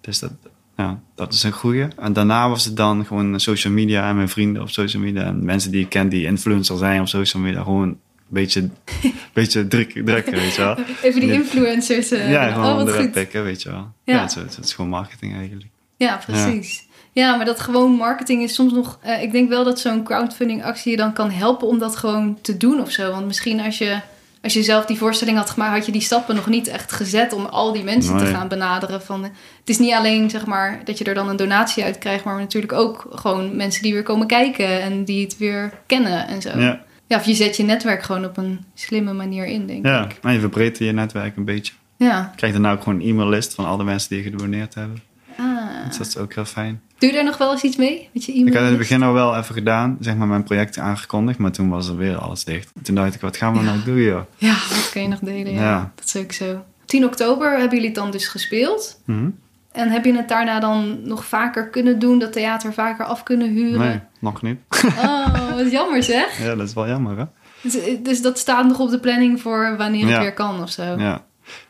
Dus dat, ja, dat is een goeie. En daarna was het dan gewoon social media en mijn vrienden op social media. En mensen die ik ken die influencer zijn op social media. Gewoon een beetje, beetje druk, drukken, weet je wel. Even die influencers. eh, Ja, oh, gewoon pikken, weet je wel. Ja. Ja, het, is, het is gewoon marketing eigenlijk. Ja, precies. Ja. maar dat gewoon marketing is soms nog. eh, ik denk wel dat zo'n crowdfunding actie je dan kan helpen om dat gewoon te doen of zo. Want misschien als je, als je zelf die voorstelling had gemaakt, had je die stappen nog niet echt gezet om al die mensen te gaan benaderen. Van, eh, het is niet alleen zeg maar dat je er dan een donatie uit krijgt, maar natuurlijk ook gewoon mensen die weer komen kijken en die het weer kennen en zo. Ja. Ja, of je zet je netwerk gewoon op een slimme manier in, denk Ja, ik. maar je verbreedt je netwerk een beetje. Ja. Je krijgt dan ook gewoon een e-maillist van alle mensen die gedoneerd hebben. Ah. Dus dat is ook heel fijn. Doe je daar nog wel eens iets mee met je e-mail? Ik had in het begin al wel even gedaan, zeg maar mijn projecten aangekondigd, maar toen was er weer alles dicht. Toen dacht ik, wat gaan we Ja. nou doen joh? Ja, dat kan je nog delen. Ja. Ja. Dat is ook zo. 10 oktober hebben jullie het dan dus gespeeld. Mhm. En heb je het daarna dan nog vaker kunnen doen? Dat theater vaker af kunnen huren? Nee, nog niet. Oh, wat jammer zeg. ja, dat is wel jammer hè? Dus, dus dat staat nog op de planning voor wanneer het weer kan of zo? Ja.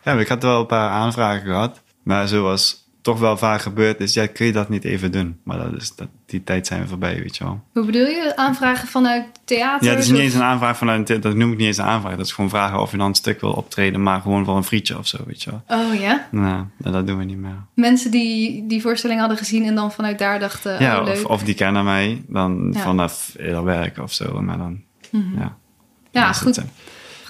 ja, ik had wel een paar aanvragen gehad, maar zoals toch wel vaak gebeurd is, ja, kun je dat niet even doen? Maar dat is, dat, die tijd zijn we voorbij, weet je wel. Hoe bedoel je? Aanvragen vanuit theater? Ja, het is niet eens een aanvraag vanuit, dat noem ik niet eens een aanvraag. Dat is gewoon vragen of je dan een stuk wil optreden, maar gewoon voor een frietje of zo, weet je wel. Oh ja? Nou, dat dat doen we niet meer. Mensen die die voorstelling hadden gezien en dan vanuit daar dachten... Ja, oh, leuk. of, of die kennen mij dan Ja. vanaf eerder werk of zo. Maar dan, Mhm. ja. Ja, goed, het,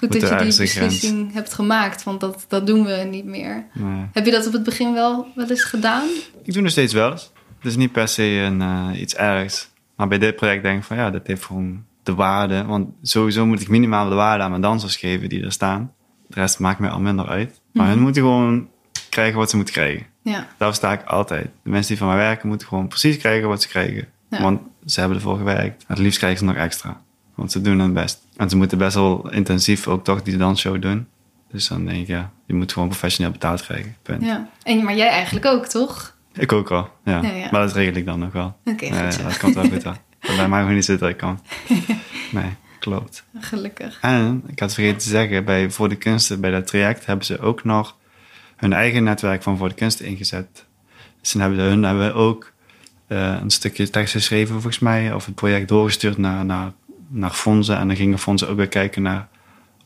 goed dat je die grens. beslissing hebt gemaakt. Want dat, dat doen we niet meer. nee. Heb je dat op het begin wel, wel eens gedaan? Ik doe nog steeds wel eens. Het is niet per se een, eh, iets ergs. Maar bij dit project denk ik van ja, dat heeft gewoon de waarde. Want sowieso moet ik minimaal de waarde aan mijn dansers geven die er staan. De rest maakt mij al minder uit. Maar Mhm. hun moeten gewoon krijgen wat ze moeten krijgen. Ja. Daar sta ik altijd. De mensen die van mij werken moeten gewoon precies krijgen wat ze krijgen. Ja. Want ze hebben ervoor gewerkt. Het liefst krijgen ze nog extra. Want ze doen hun best. En ze moeten best wel intensief ook toch die dansshow doen. Dus dan denk ik, ja, je moet gewoon professioneel betaald krijgen. Punt. ja. En, maar jij eigenlijk ook, toch? Ik ook wel, ja. Ja, ja. Maar dat regel ik dan nog wel. Oké, Ja, goed dat komt wel goed. Dat bij mij gewoon niet zit dat ik kan. Nee, klopt. Gelukkig. En ik had vergeten te zeggen, bij Voor de Kunsten, bij dat traject, hebben ze ook nog hun eigen netwerk van Voor de Kunsten ingezet. Dus dan hebben ze, hun hebben ook eh, een stukje tekst geschreven, volgens mij, of het project doorgestuurd naar, naar, naar fondsen. En dan gingen fondsen ook weer kijken naar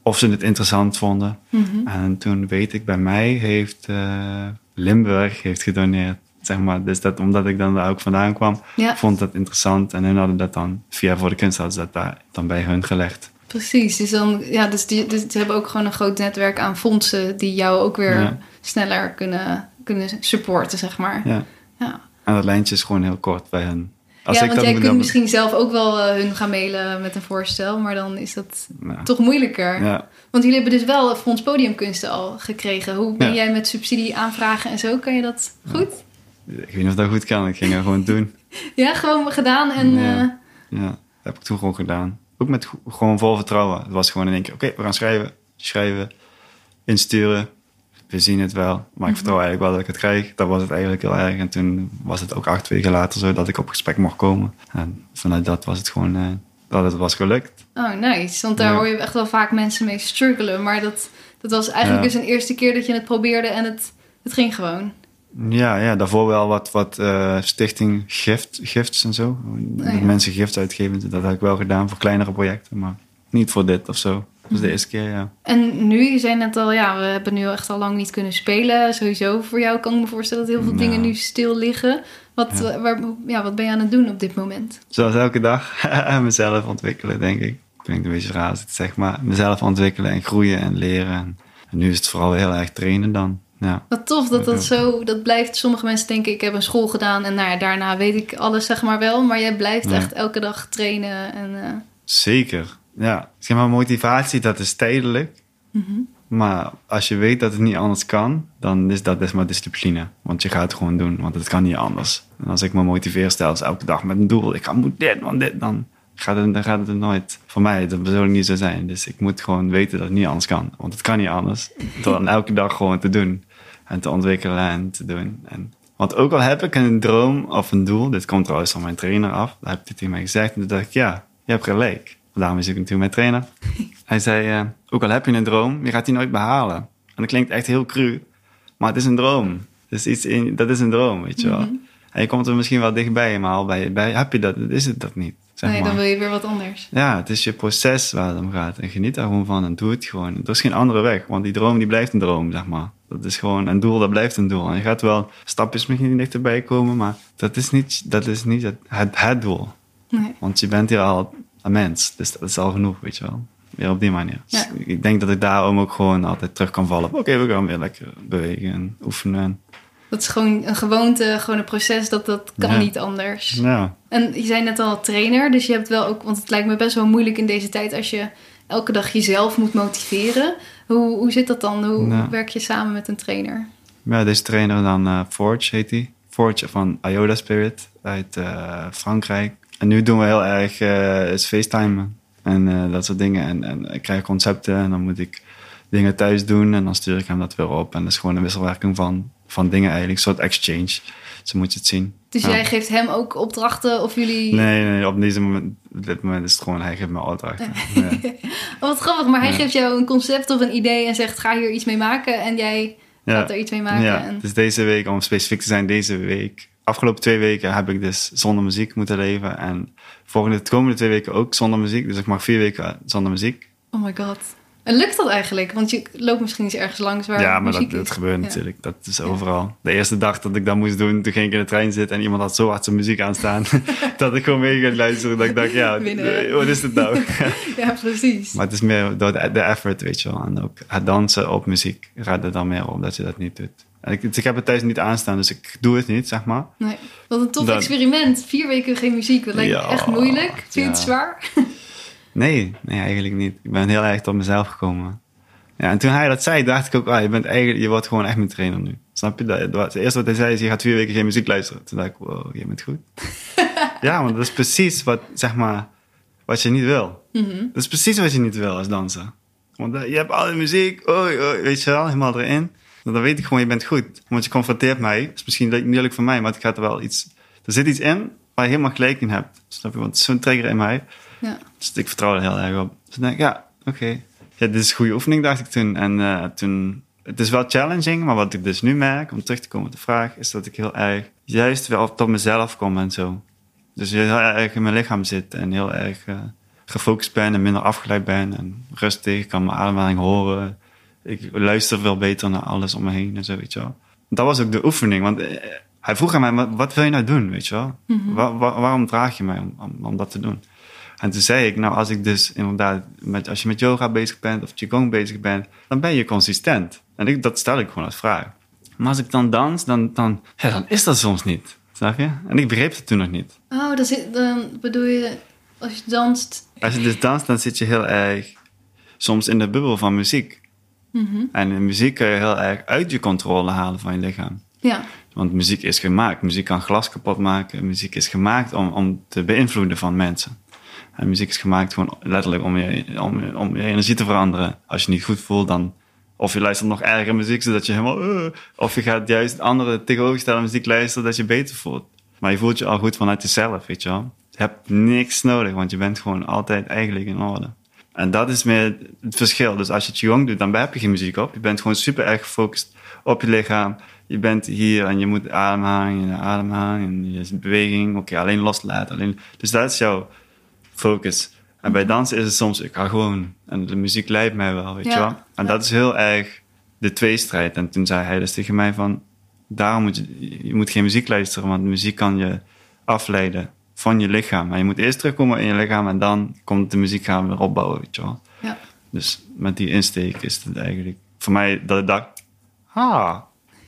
of ze het interessant vonden. Mhm. En toen weet ik, bij mij heeft eh, Limburg heeft gedoneerd. Zeg maar. Dus dat, omdat ik dan daar ook vandaan kwam, Ja. vond dat interessant. En hun hadden dat dan, via Voor de Kunst hadden ze dat daar dan bij hun gelegd. Precies, dus, dan, ja, dus, die, dus ze hebben ook gewoon een groot netwerk aan fondsen die jou ook weer Ja. sneller kunnen, kunnen supporten, zeg maar. Ja. Ja. En dat lijntje is gewoon heel kort bij hen. Als ja, ik want dat jij kunt dan- misschien zelf ook wel eh, hun gaan mailen met een voorstel, maar dan is dat Ja. toch moeilijker. Ja. Want jullie hebben dus wel Fonds Podiumkunsten al gekregen. Hoe ben jij met subsidie aanvragen en zo? Kan je dat goed? Ik weet niet of dat goed kan. Ik ging het gewoon doen. Ja, gewoon gedaan en... Ja. eh, Ja, dat heb ik toen gewoon gedaan. Ook met gewoon vol vertrouwen. Het was gewoon in één keer, oké, we gaan schrijven, schrijven, insturen. We zien het wel. Maar Mhm. ik vertrouw eigenlijk wel dat ik het krijg. Dat was het eigenlijk heel erg. En toen was het ook acht weken later zo dat ik op gesprek mocht komen. En vanuit dat was het gewoon, eh, dat het was gelukt. Oh, nice. Want daar Ja. hoor je echt wel vaak mensen mee struggelen. Maar dat, dat was eigenlijk Ja. dus een eerste keer dat je het probeerde en het, het ging gewoon. Ja, ja, daarvoor wel wat, wat eh, stichting gift, gifts en zo. Oh, ja. mensen gifts uitgeven. Dat heb ik wel gedaan voor kleinere projecten. Maar niet voor dit of zo. Dat was de eerste keer, ja. En nu, je zei net al, ja, we hebben nu echt al lang niet kunnen spelen. Sowieso voor jou kan ik me voorstellen dat heel veel Nou. dingen nu stil liggen. Wat, Ja. eh, waar, ja, wat ben je aan het doen op dit moment? Zoals elke dag mezelf ontwikkelen, denk ik. Klinkt een beetje raar zeg, maar mezelf ontwikkelen en groeien en leren. En, nu is het vooral heel erg trainen dan. Ja, Wat tof dat dat zo, dat blijft. Sommige mensen denken, ik heb een school gedaan en nou ja, daarna weet ik alles, zeg maar wel. Maar jij blijft Ja. echt elke dag trainen en... eh, zeker. Ja, zeg maar motivatie, dat is tijdelijk. mhm. Maar als je weet dat het niet anders kan, dan is dat best maar discipline. Want je gaat het gewoon doen, want het kan niet anders. En als ik me motiveer zelfs elke dag met een doel, ik ga moet dit, want dit, dan gaat het, dan gaat het nooit voor mij, dat zou niet zo zijn. Dus ik moet gewoon weten dat het niet anders kan. Want het kan niet anders. Dan elke dag gewoon te doen. En te ontwikkelen en te doen. En, want ook al heb ik een droom of een doel, dit komt trouwens van mijn trainer af, daar heb hij tegen mij gezegd. En toen dacht ik, ja, je hebt gelijk. Daarom is ik natuurlijk mijn trainer. Hij zei, eh, ook al heb je een droom, je gaat die nooit behalen. En dat klinkt echt heel cru, maar het is een droom. Dus iets in, dat is een droom, weet je wel. Mhm. En je komt er misschien wel dichtbij, maar al bij, bij heb je dat, is het dat niet. Zeg nee, maar. dan wil je weer wat anders. Ja, het is je proces waar het om gaat. En geniet daar gewoon van en doe het gewoon. Er is geen andere weg, want die droom die blijft een droom, zeg maar. Dat is gewoon een doel, dat blijft een doel. En je gaat wel stapjes misschien dichterbij komen, maar dat is niet, dat is niet het, het, het doel. Nee. Want je bent hier al mens, dus dat is al genoeg, weet je wel. Weer op die manier. Dus Ja. ik denk dat ik daarom ook gewoon altijd terug kan vallen. Oké, we gaan weer lekker bewegen en oefenen. Dat is gewoon een gewoonte, gewoon een proces, dat, dat kan Ja. niet anders. Ja, En je zei net al trainer, dus je hebt wel ook, want het lijkt me best wel moeilijk in deze tijd als je elke dag jezelf moet motiveren. Hoe, hoe zit dat dan? Hoe Ja. werk je samen met een trainer? ja deze trainer dan eh, Forge heet hij. Forge van Ioda Spirit uit eh, Frankrijk. En nu doen we heel erg eh is FaceTime en eh, dat soort dingen. En, en ik krijg concepten en dan moet ik dingen thuis doen en dan stuur ik hem dat weer op. En dat is gewoon een wisselwerking van, van dingen eigenlijk, een soort exchange. Zo moet je het zien. Dus Ja. jij geeft hem ook opdrachten of jullie... Nee, nee, op, deze moment, op dit moment is het gewoon, hij geeft me opdrachten. Ja. Oh, wat grappig, maar hij Ja. geeft jou een concept of een idee en zegt ga hier iets mee maken en jij gaat er iets mee maken. Ja, En... dus deze week, om specifiek te zijn, deze week. Afgelopen twee weken heb ik dus zonder muziek moeten leven. En volgende, de komende twee weken ook zonder muziek. Dus ik mag vier weken zonder muziek. Oh my god. En lukt dat eigenlijk? Want je loopt misschien eens ergens langs waar ja, maar dat, gebeurt Ja. natuurlijk. Dat is overal. De eerste dag dat ik dat moest doen, toen ging ik in de trein zitten en iemand had zo hard zijn muziek aanstaan. dat ik gewoon mee ging luisteren. Dat ik dacht, ja, Binnen. wat is dit nou? Ja, precies. maar het is meer door de, de effort, weet je wel. En ook het dansen op muziek gaat er dan meer op dat je dat niet doet. En ik, ik heb het thuis niet aanstaan, dus ik doe het niet, zeg maar. Nee. Wat een tof experiment. Vier weken geen muziek. Dat lijkt me echt moeilijk. Vind je het zwaar? Nee, nee, eigenlijk niet. Ik ben heel erg tot mezelf gekomen. Ja, en toen hij dat zei, dacht ik ook, ah, je, bent eigenlijk, je wordt gewoon echt mijn trainer nu. Snap je? Dat, het eerste wat hij zei is, je gaat vier weken geen muziek luisteren. Toen dacht ik, wow, je bent goed. ja, want dat is precies wat, zeg maar, wat je niet wil. Mhm. Dat is precies wat je niet wil als danser. Want eh, je hebt alle muziek, oei, oei, weet je wel, helemaal erin. Dan weet ik gewoon, je bent goed. Want je confronteert mij. Dat is misschien niet eerlijk voor mij, maar het gaat er wel iets... Er zit iets in waar je helemaal gelijk in hebt. Snap je? Want het is zo'n trigger in mij. Ja. Dus ik vertrouw er heel erg op. Dus ik denk, ja, oké. Ja, dit is een goede oefening, dacht ik toen. En eh, toen... Het is wel challenging, maar wat ik dus nu merk, om terug te komen op de vraag, is dat ik heel erg juist wel tot mezelf kom en zo. Dus heel erg in mijn lichaam zit en heel erg eh, gefocust ben en minder afgeleid ben en rustig, kan mijn ademhaling horen. Ik luister veel beter naar alles om me heen en zo, weet je wel. Dat was ook de oefening, want eh, hij vroeg aan mij, wat, wat wil je nou doen, weet je wel? Wa- waarom draag je mij om, om, om dat te doen? En toen zei ik, nou, als ik dus inderdaad, met, als je met yoga bezig bent of qigong bezig bent, dan ben je consistent. En ik, dat stel ik gewoon als vraag. Maar als ik dan dans, dan, dan, ja, dan is dat soms niet. Snap je? En ik begreep het toen nog niet. Oh, dan, zit, dan bedoel je, als je danst... Als je dus danst, dan zit je heel erg soms in de bubbel van muziek. En in muziek kun je heel erg uit je controle halen van je lichaam. Ja, Want muziek is gemaakt. Muziek kan glas kapot maken. Muziek is gemaakt om, om te beïnvloeden van mensen. En muziek is gemaakt gewoon letterlijk om je, om, je- om je energie te veranderen. Als je niet goed voelt, dan... Of je luistert nog ergere muziek, zodat je helemaal... eh, of je gaat juist andere tegenovergestelde muziek luisteren, dat je beter voelt. Maar je voelt je al goed vanuit jezelf, weet je wel. Je hebt niks nodig, want je bent gewoon altijd eigenlijk in orde. En dat is meer het verschil. Dus als je Qigong doet, dan heb je geen muziek op. Je bent gewoon super erg gefocust op je lichaam. Je bent hier en je moet ademhaling en ademhaling en je beweging. Oké, alleen loslaten. Alleen... Dus dat is jouw focus. En bij dansen is het soms, ik ga gewoon. En de muziek leidt mij wel, weet Ja. je wel. En dat is heel erg de tweestrijd. En toen zei hij dus tegen mij van... Daarom moet je, je moet geen muziek luisteren, want muziek kan je afleiden van je lichaam. Maar je moet eerst terugkomen in je lichaam en dan komt de muziek gaan weer opbouwen, weet je wel. ja. Dus met die insteek is het eigenlijk voor mij dat ik dacht, ah,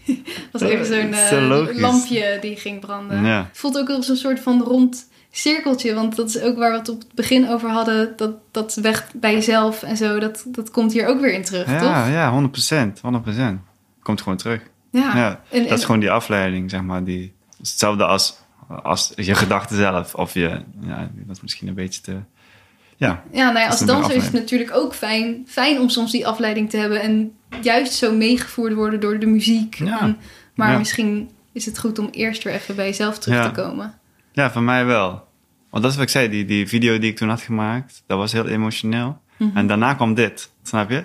Dat was even zo'n eh, lampje die ging branden. Ja. Het voelt ook als een soort van rond cirkeltje. Want dat is ook waar we het op het begin over hadden. Dat, dat weg bij jezelf en zo. Dat, dat komt hier ook weer in terug, ja, toch? ja, 100 procent, 100 procent. Komt gewoon terug. Ja. Ja, En- dat en- is gewoon die afleiding, zeg maar. Die, hetzelfde als, als je gedachten zelf. Of je, ja, dat is misschien een beetje te, ja. Ja, nou ja, als danser is het natuurlijk ook fijn, fijn om soms die afleiding te hebben. En juist zo meegevoerd worden door de muziek. Ja. En- maar Ja. misschien is het goed om eerst weer even bij jezelf terug Ja. te komen. Ja, voor mij wel. Want dat is wat ik zei, die, die video die ik toen had gemaakt, dat was heel emotioneel. Mhm. En daarna kwam dit, snap je?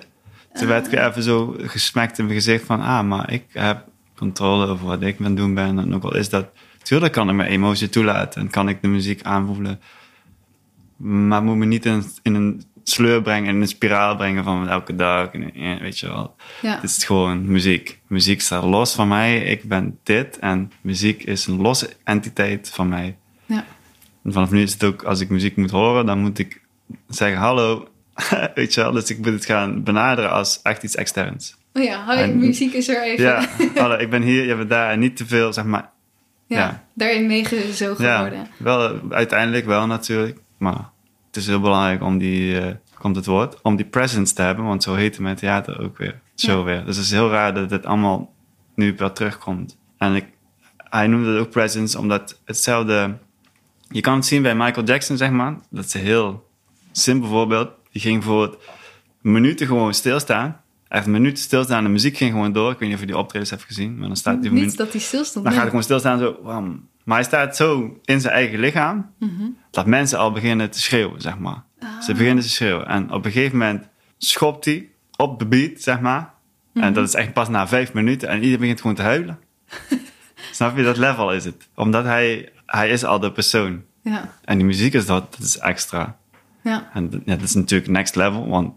Toen werd ik Ah. even zo gesmekt in mijn gezicht van, ah, maar ik heb controle over wat ik aan het doen ben. En ook al is dat, tuurlijk kan ik mijn emotie toelaten en kan ik de muziek aanvoelen. Maar moet me niet in, in een sleur brengen, in een spiraal brengen van elke dag. En, weet je wel. Ja. Het is gewoon muziek. Muziek staat los van mij. Ik ben dit. En muziek is een losse entiteit van mij. Ja. En vanaf nu is het ook, als ik muziek moet horen, dan moet ik zeggen hallo. Weet je wel? Dus ik moet het gaan benaderen als echt iets externs. Oh ja, hoi, En- muziek is er even. Ja, hallo, ik ben hier, je bent daar. En niet te veel, zeg maar. Ja, daarin meegezogen Ja, worden. wel, uiteindelijk wel natuurlijk. Maar het is heel belangrijk om die, eh, komt het woord, om die presence te hebben. Want zo heet het mijn theater ook weer. Zo Ja. weer. Dus het is heel raar dat dit allemaal nu wel terugkomt. En ik, hij noemde het ook presence, omdat hetzelfde... Je kan het zien bij Michael Jackson, zeg maar. Dat is een heel simpel voorbeeld. Die ging voor minuten gewoon stilstaan. Hij heeft minuten stilstaan en de muziek ging gewoon door. Ik weet niet of je die optredens hebt gezien. Maar dan staat hij Niet dat hij stilstond. dan gaat hij gewoon stilstaan zo. wam. Maar hij staat zo in zijn eigen lichaam. Mhm. Dat mensen al beginnen te schreeuwen, zeg maar. Ah. Ze beginnen te schreeuwen. En op een gegeven moment schopt hij op de beat, zeg maar. Mhm. En dat is echt pas na vijf minuten. En iedereen begint gewoon te huilen. Snap je? Dat level is het. Omdat hij, hij is al de persoon. Ja, En die muziek is dat, dat is extra. ja. En ja, dat is natuurlijk next level. Want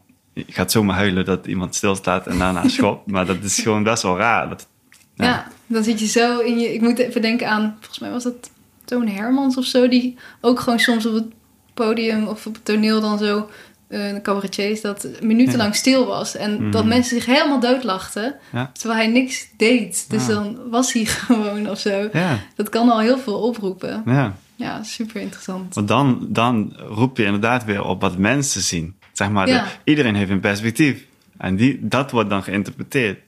je gaat zomaar huilen dat iemand stilstaat en daarna schopt. maar dat is gewoon best wel raar. Dat, Ja. dan zit je zo in je... Ik moet even denken aan... Volgens mij was dat Toon Hermans of zo... die ook gewoon soms op het podium of op het toneel dan zo... eh, een cabaretier is dat minutenlang stil was. En dat mensen zich helemaal doodlachten. Mhm. Ja. Terwijl hij niks deed. Dus Ja. dan was hij gewoon of zo. Dat kan al heel veel oproepen. ja. Ja, super interessant. Want dan, dan roep je inderdaad weer op wat mensen zien. Zeg maar, de- iedereen heeft een perspectief. En die, dat wordt dan geïnterpreteerd.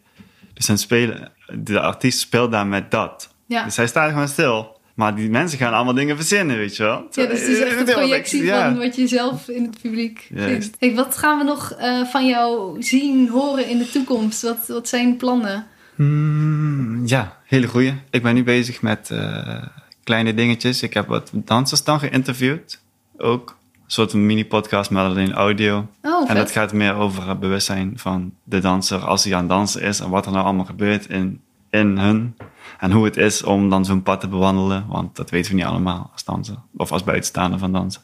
Dus dan spelen, de artiest speelt daar met dat. Ja. Dus hij staat gewoon stil. Maar die mensen gaan allemaal dingen verzinnen, weet je wel. Ja, dus het is echt een projectie Ja. van wat je zelf in het publiek Juist. vindt. Hey, wat gaan we nog eh, van jou zien, horen in de toekomst? Wat, wat zijn plannen? Hmm, ja, hele goeie. Ik ben nu bezig met eh, kleine dingetjes. Ik heb wat dansers dan geïnterviewd. Ook een soort mini-podcast, maar alleen audio. Oh, En dat gaat meer over het bewustzijn van de danser als hij aan het dansen is en wat er nou allemaal gebeurt in, in hun. En hoe het is om dan zo'n pad te bewandelen, want dat weten we niet allemaal als danser of als buitenstaander van dansen.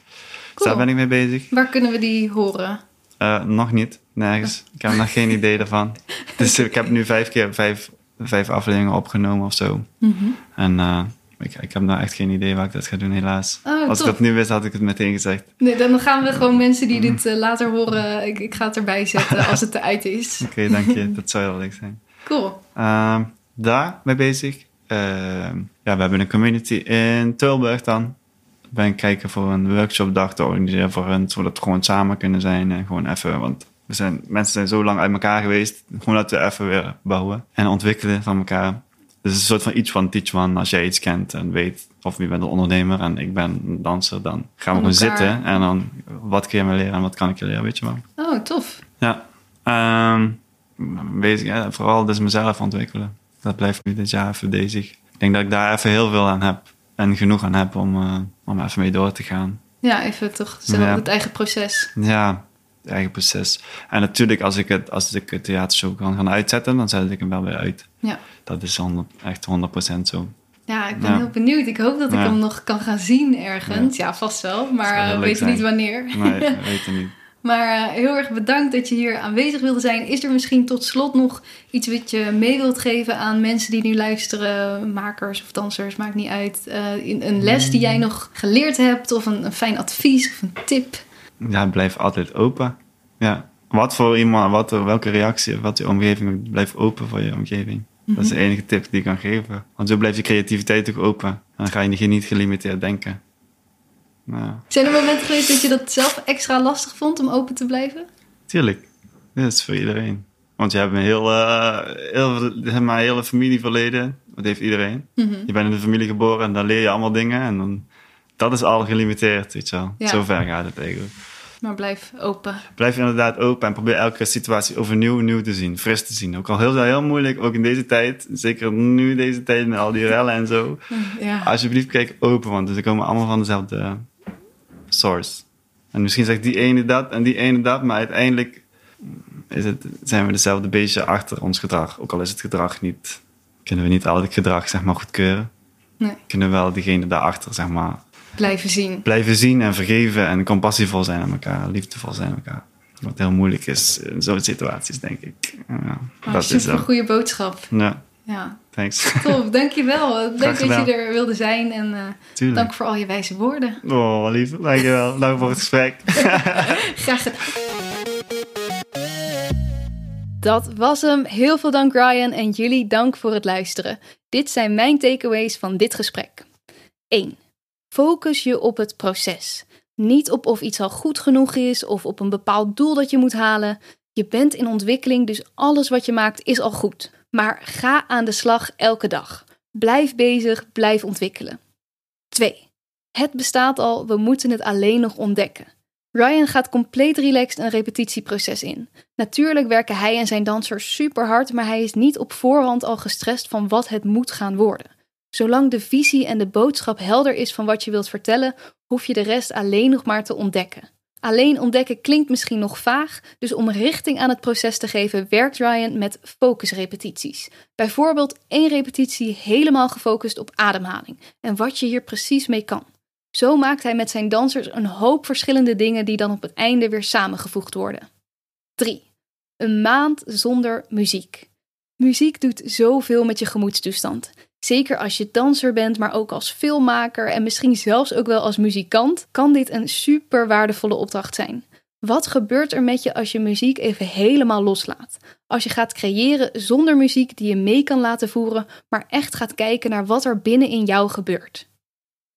Dus daar ben ik mee bezig. Waar kunnen we die horen? Uh, nog niet, nergens. Ik heb nog geen idee daarvan. Dus ik heb nu vijf keer vijf, vijf afleveringen opgenomen of zo. Mhm. En uh, ik, ik heb nou echt geen idee waar ik dat ga doen, helaas. Oh, Als ik dat nu wist, had ik het meteen gezegd. Nee, dan gaan we gewoon mensen die dit uh, later horen... Ik, ik, ga het erbij zetten als het eruit is. Oké, okay, dank je. Dat zou heel leuk zijn. Cool. Uh, daar mee bezig. Ehm, ja, we hebben een community in Tilburg dan. Ben ik kijken voor een workshopdag te organiseren voor hen, zodat we gewoon samen kunnen zijn en gewoon even, want we zijn, mensen zijn zo lang uit elkaar geweest, gewoon dat we even weer bouwen en ontwikkelen van elkaar. Dus een soort van iets van teach one. Als jij iets kent en weet, of je bent een ondernemer en ik ben een danser, dan gaan we gewoon zitten en dan wat kun je me leren en wat kan ik je leren, weet je wel. Oh, tof. Ja. Um, bezig, ja, vooral dus mezelf ontwikkelen. Dat blijft nu dit jaar even bezig. Ik denk dat ik daar even heel veel aan heb en genoeg aan heb om, uh, om even mee door te gaan. Ja, even toch zelf ja. het eigen proces. Ja, eigen proces. En natuurlijk, als ik het, als ik het theatershow kan gaan uitzetten, dan zet ik hem wel weer uit. Ja. Dat is 100, echt 100% zo. Ja, ik ben ja. heel benieuwd. Ik hoop dat ik ja. hem nog kan gaan zien ergens. Ja, vast wel, maar we weten niet wanneer. Nee, we weten niet. Maar uh, heel erg bedankt dat je hier aanwezig wilde zijn. Is er misschien tot slot nog iets wat je mee wilt geven aan mensen die nu luisteren, makers of dansers, maakt niet uit. Uh, in een les die jij nog geleerd hebt, of een, een, fijn advies of een tip? Ja, blijf altijd open. Ja. Wat voor iemand, wat, welke reactie, wat je omgeving, blijf open voor je omgeving. Mm -hmm. Dat is de enige tip die ik kan geven. Want zo blijft je creativiteit ook open. En dan ga je niet gelimiteerd denken. Nou. Zijn er momenten geweest dat je dat zelf extra lastig vond om open te blijven? Tuurlijk. Dat is voor iedereen. Want je hebt een heel, uh, heel, maar, hele familieverleden. Dat heeft iedereen. Mm -hmm. Je bent in een familie geboren en dan leer je allemaal dingen. En dan, dat is al gelimiteerd, weet je wel. Ja. Zo ver gaat het eigenlijk. Maar blijf open. Blijf inderdaad open en probeer elke situatie overnieuw nieuw te zien. Fris te zien. Ook al heel, heel moeilijk, ook in deze tijd. Zeker nu deze tijd met al die rellen en zo. Ja. Alsjeblieft kijk open, want ze komen allemaal van dezelfde source. En misschien zegt die ene dat en die ene dat, maar uiteindelijk is het, zijn we dezelfde beestje achter ons gedrag. Ook al is het gedrag niet, kunnen we niet al het gedrag zeg maar goedkeuren. Nee. Kunnen we wel diegene daarachter zeg maar blijven zien. Blijven zien en vergeven en compassievol zijn aan elkaar, liefdevol zijn aan elkaar. Wat heel moeilijk is in zo'n situaties, denk ik. Ja, oh, dat super is een goede boodschap. Ja, Ja, thanks. tof. Dankjewel. Leuk dat je er wilde zijn en uh, Tuurlijk. dank voor al je wijze woorden. Oh, wat lief. Dankjewel. Dank voor het gesprek. Graag gedaan. Dat was hem. Heel veel dank Ryan en jullie dank voor het luisteren. Dit zijn mijn takeaways van dit gesprek. 1. Focus je op het proces. Niet op of iets al goed genoeg is of op een bepaald doel dat je moet halen. Je bent in ontwikkeling, dus alles wat je maakt is al goed. Maar ga aan de slag elke dag. Blijf bezig, blijf ontwikkelen. 2. Het bestaat al, we moeten het alleen nog ontdekken. Ryan gaat compleet relaxed een repetitieproces in. Natuurlijk werken hij en zijn dansers super hard, maar hij is niet op voorhand al gestrest van wat het moet gaan worden. Zolang de visie en de boodschap helder is van wat je wilt vertellen, hoef je de rest alleen nog maar te ontdekken. Alleen ontdekken klinkt misschien nog vaag, dus om richting aan het proces te geven, werkt Ryan met focusrepetities. Bijvoorbeeld één repetitie helemaal gefocust op ademhaling en wat je hier precies mee kan. Zo maakt hij met zijn dansers een hoop verschillende dingen die dan op het einde weer samengevoegd worden. 3. Een maand zonder muziek. Muziek doet zoveel met je gemoedstoestand. Zeker als je danser bent, maar ook als filmmaker en misschien zelfs ook wel als muzikant, kan dit een super waardevolle opdracht zijn. Wat gebeurt er met je als je muziek even helemaal loslaat? Als je gaat creëren zonder muziek die je mee kan laten voeren, maar echt gaat kijken naar wat er binnen in jou gebeurt.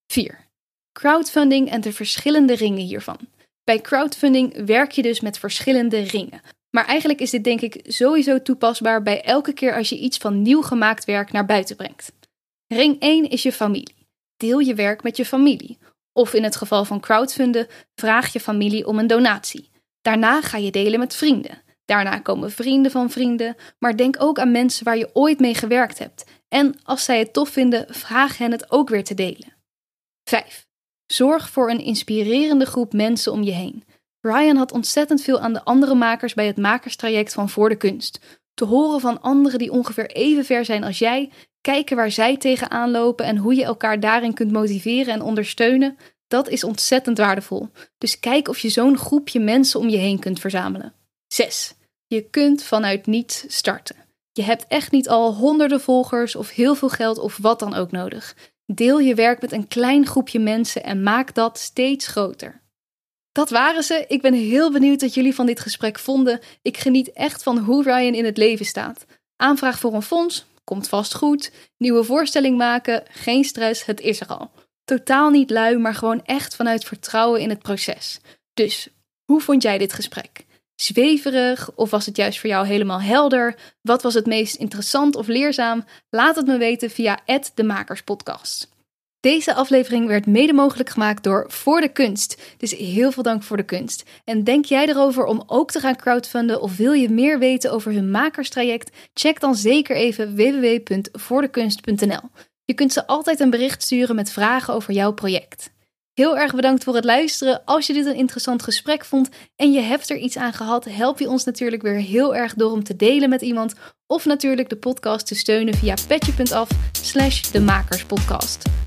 4. Crowdfunding en de verschillende ringen hiervan. Bij crowdfunding werk je dus met verschillende ringen. Maar eigenlijk is dit denk ik sowieso toepasbaar bij elke keer als je iets van nieuw gemaakt werk naar buiten brengt. Ring 1 is je familie. Deel je werk met je familie. Of in het geval van crowdfunden, vraag je familie om een donatie. Daarna ga je delen met vrienden. Daarna komen vrienden van vrienden, maar denk ook aan mensen waar je ooit mee gewerkt hebt. En als zij het tof vinden, vraag hen het ook weer te delen. 5. Zorg voor een inspirerende groep mensen om je heen. Ryan had ontzettend veel aan de andere makers bij het makerstraject van Voor de Kunst. Te horen van anderen die ongeveer even ver zijn als jij, kijken waar zij tegenaan lopen en hoe je elkaar daarin kunt motiveren en ondersteunen, Dat is ontzettend waardevol. Dus kijk of je zo'n groepje mensen om je heen kunt verzamelen. 6. Je kunt vanuit niets starten. Je hebt echt niet al honderden volgers of heel veel geld of wat dan ook nodig. Deel je werk met een klein groepje mensen en maak dat steeds groter. Dat waren ze. Ik ben heel benieuwd wat jullie van dit gesprek vonden. Ik geniet echt van hoe Ryan in het leven staat. Aanvraag voor een fonds? Komt vast goed. Nieuwe voorstelling maken? Geen stress, het is er al. Totaal niet lui, maar gewoon echt vanuit vertrouwen in het proces. Dus, hoe vond jij dit gesprek? Zweverig of was het juist voor jou helemaal helder? Wat was het meest interessant of leerzaam? Laat het me weten via de Makerspodcast. Deze aflevering werd mede mogelijk gemaakt door Voor de Kunst. Dus heel veel dank voor de kunst. En denk jij erover om ook te gaan crowdfunden of wil je meer weten over hun makerstraject? Check dan zeker even www.voordekunst.nl. Je kunt ze altijd een bericht sturen met vragen over jouw project. Heel erg bedankt voor het luisteren. Als je dit een interessant gesprek vond en je hebt er iets aan gehad, help je ons natuurlijk weer heel erg door om te delen met iemand of natuurlijk de podcast te steunen via petje.af slash de makerspodcast.